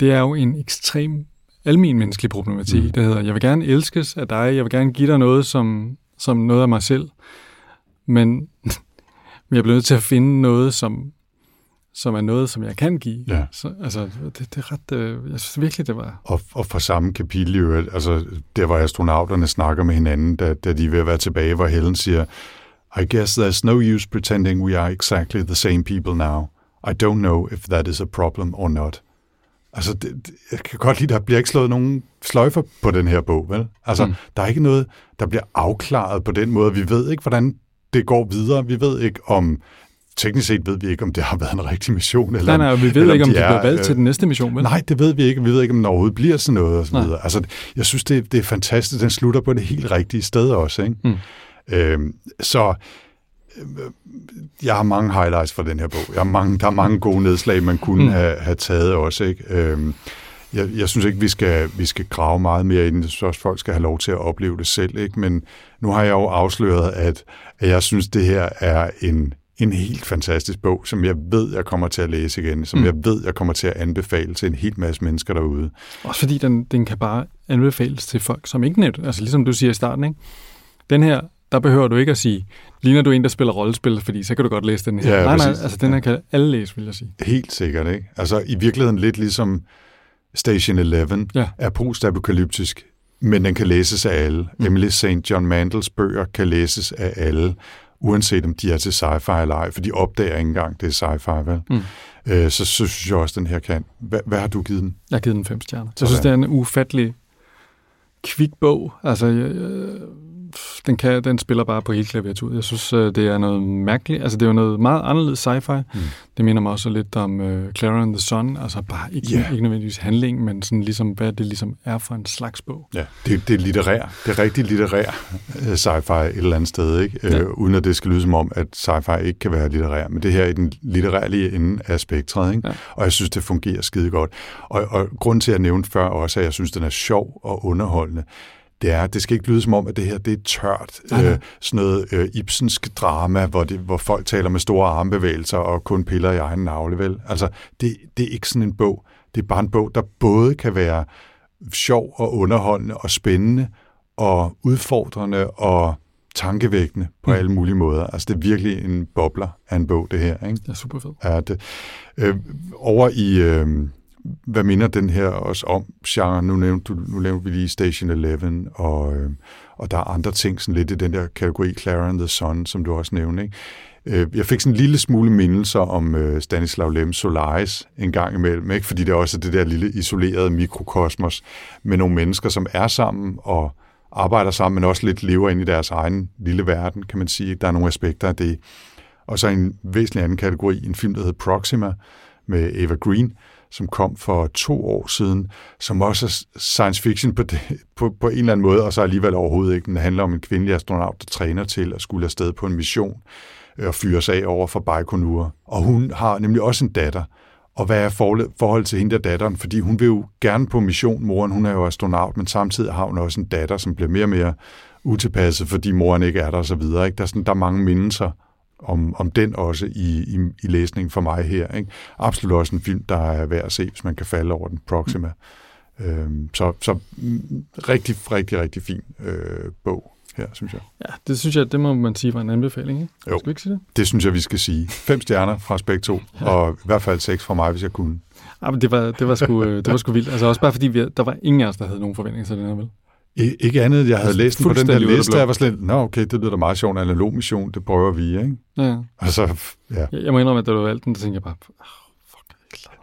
det er jo en ekstrem almen menneskelig problematik, mm. der hedder, jeg vil gerne elskes af dig, jeg vil gerne give dig noget som, som noget af mig selv, men, jeg bliver nødt til at finde noget, som, som er noget, som jeg kan give. Ja. Så, altså, det, det er ret, øh, jeg synes virkelig, det var... Og, og fra samme kapitel, jo, altså, der hvor astronauterne snakker med hinanden, da, da de er ved at være tilbage, hvor Helen siger, I guess there's no use pretending we are exactly the same people now. I don't know if that is a problem or not. Altså, det, det, jeg kan godt lide, der bliver ikke slået nogen sløjfer på den her bog, vel? Altså, mm. der er ikke noget, der bliver afklaret på den måde. Vi ved ikke, hvordan det går videre. Vi ved ikke, om teknisk set ved vi ikke, om det har været en rigtig mission. Eller nej, nej, vi ved ikke, om de, de bliver valgt øh, til den næste mission, vel? Nej, det ved vi ikke. Vi ved ikke, om den overhovedet bliver sådan noget. Og så videre. Altså, jeg synes, det, det er fantastisk. Den slutter på det helt rigtige sted også. Ikke? Mm. Øhm, så jeg har mange highlights fra den her bog. Jeg har mange, der er mange gode nedslag, man kunne mm. have, have taget også. Ikke? Øhm, jeg, jeg synes ikke, vi skal, vi skal grave meget mere ind. Jeg synes også, folk skal have lov til at opleve det selv. Ikke? Men nu har jeg jo afsløret, at, at jeg synes, det her er en, en helt fantastisk bog, som jeg ved, jeg kommer til at læse igen, som mm. jeg ved, jeg kommer til at anbefale til en helt masse mennesker derude. Også fordi den, den kan bare anbefales til folk, som ikke net, altså ligesom du siger i starten, ikke? Den her der behøver du ikke at sige, ligner du en, der spiller rollespil, fordi så kan du godt læse den her. Ja, nej, nej, altså den her kan alle læse, vil jeg sige. Helt sikkert, ikke? Altså i virkeligheden lidt ligesom Station 11 ja. er postapokalyptisk, men den kan læses af alle. Mm. Emily St. John Mandels bøger kan læses af alle, uanset om de er til sci-fi eller ej, for de opdager ikke engang, det er sci-fi, vel? Mm. Øh, så, så synes jeg også, den her kan. Hvad, hvad har du givet den? Jeg har givet den fem stjerner. Så jeg synes, det er en ufattelig kvik bog. Altså, jeg, jeg den, kan, den spiller bare på hele klaviaturet. Jeg synes, øh, det er noget mærkeligt. Altså, det er jo noget meget anderledes sci-fi. Mm. Det minder mig også lidt om uh, Clara and the Sun. Altså, bare ikke, yeah. ikke nødvendigvis handling, men sådan ligesom, hvad det ligesom er for en slags bog. Ja, det, det er litterær. Det er rigtig litterær øh, sci-fi et eller andet sted, ikke? Ja. Uh, uden at det skal lyde som om, at sci-fi ikke kan være litterær. Men det her er den litterære ende af spektret, ikke? Ja. Og jeg synes, det fungerer skide godt. Og, og grund til at nævne før også, at jeg synes, den er sjov og underholdende det er, det skal ikke lyde som om, at det her det er tørt, øh, sådan noget øh, Ibsensk drama, hvor, det, hvor folk taler med store armbevægelser og kun piller i egen navle, vel? Altså, det, det er ikke sådan en bog. Det er bare en bog, der både kan være sjov og underholdende og spændende og udfordrende og tankevækkende på mm. alle mulige måder. Altså, det er virkelig en bobler af en bog, det her. Ikke? Det er super fedt. Ja, det. Øh, over i... Øh, hvad minder den her også om genre? Nu nævnte, du, nu nævnte vi lige Station 11, og, øh, og der er andre ting sådan lidt i den der kategori Clara and the Sun, som du også nævnte. Ikke? Øh, jeg fik sådan en lille smule mindelser om øh, Stanislav Lem Solaris en gang imellem, ikke? fordi det er også det der lille isolerede mikrokosmos med nogle mennesker, som er sammen og arbejder sammen, men også lidt lever ind i deres egen lille verden, kan man sige. Der er nogle aspekter af det. Og så en væsentlig anden kategori, en film, der hedder Proxima, med Eva Green, som kom for to år siden, som også er science fiction på, det, på, på en eller anden måde, og så alligevel overhovedet ikke. Den handler om en kvindelig astronaut, der træner til at skulle afsted på en mission øh, og fyres af over for Baikonur. Og hun har nemlig også en datter. Og hvad er forholdet til hende og datteren? Fordi hun vil jo gerne på mission. Moren, hun er jo astronaut, men samtidig har hun også en datter, som bliver mere og mere utilpasset, fordi moren ikke er der og så videre. Ikke? Der, er sådan, der er mange mindelser om, om den også i, i, i læsningen for mig her. Ikke? Absolut også en film, der er værd at se, hvis man kan falde over den Proxima. Øhm, så så mm, rigtig, rigtig, rigtig fin øh, bog her, synes jeg. Ja, det synes jeg, det må man sige var en anbefaling, ikke? Jo. Skal vi ikke sige det? Det synes jeg, vi skal sige. Fem stjerner fra os begge to, ja. og i hvert fald seks fra mig, hvis jeg kunne. Ja, men det var, det var, sgu, øh, det var sgu vildt. Altså også bare fordi, vi, der var ingen af os, der havde nogen forventninger til den her, vel? I, ikke andet, jeg havde Altså, læst den på den der liste, jeg var slet, nå okay, det lyder da meget sjovt, analog mission, det prøver vi, ikke? Ja. Og så, ja. Jeg, jeg må indrømme, at da du valgte den, så tænkte jeg bare, oh, fuck, jeg er ikke klar.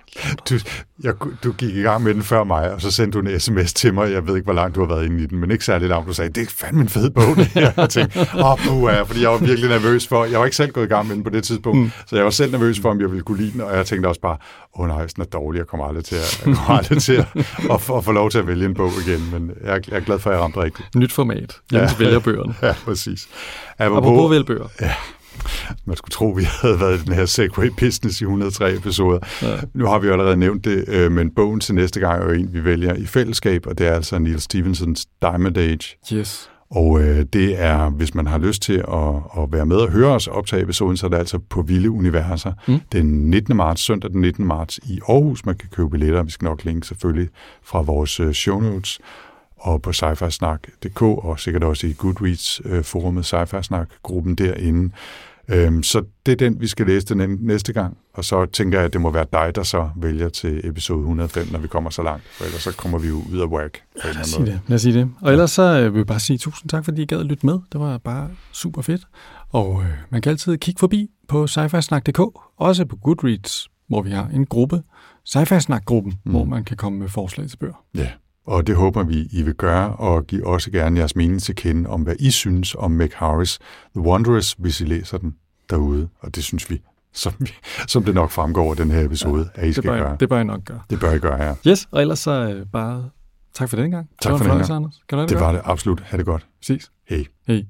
Du, jeg, du gik i gang med den før mig, og så sendte du en sms til mig. Jeg ved ikke, hvor langt du har været inde i den, men ikke særlig langt. Du sagde, det er fandme en fed bog, det her. Jeg tænkte, åh, oh, ja, fordi jeg var virkelig nervøs for, jeg var ikke selv gået i gang med den på det tidspunkt, mm. så jeg var selv nervøs for, om jeg ville kunne lide den, og jeg tænkte også bare, åh oh, nej, sådan er dårlig, jeg kommer aldrig til at, jeg kommer aldrig til at, at, at, få lov til at vælge en bog igen, men jeg, er- jeg er glad for, at jeg ramte rigtigt. Nyt format. Jens ja. vælger bøgerne. Ja, præcis. Apropos vælge bøger. Man skulle tro, vi havde været i den her Segway Business i 103 episoder. Ja. Nu har vi jo allerede nævnt det, øh, men bogen til næste gang er jo en, vi vælger i fællesskab, og det er altså Neil Stephensons Diamond Age. Yes. Og øh, det er, hvis man har lyst til at, at være med og høre os optage episoden, så er det altså på Vilde Universer Mm. den 19. marts, søndag den 19. marts i Aarhus. Man kan købe billetter, vi skal nok linke selvfølgelig fra vores øh, show notes og på sci-fi-snak.dk og sikkert også i Goodreads-forumet sci-fi snak-gruppen derinde. Øhm, så det er den, vi skal læse den næste gang. Og så tænker jeg, at det må være dig, der så vælger til episode 105, når vi kommer så langt. For ellers så kommer vi jo ud af whack. på Lad os sige det. Lad os sige det. Og ellers så øh, vil jeg bare sige tusind tak, fordi I gad at lytte med. Det var bare super fedt. Og øh, man kan altid kigge forbi på sci også på Goodreads, hvor vi har en gruppe, sci snak-gruppen, mm. hvor man kan komme med forslag til bøger. Ja, og det håber vi, I vil gøre, og giv også gerne jeres mening til kende om, hvad I synes om Meg Harris The Wondrous, hvis I læser den derude. Og det synes vi, som, som det nok fremgår af den her episode, ja, at I Det skal bør, gøre. det bør jeg nok gøre. Det bør I gøre, ja. Yes, og ellers så øh, bare tak for den gang. Tak det for en denne fornøjelse, gang. Anders. Kan du have det, Det var det absolut. Ha' det godt. Ses. Hej. Hej.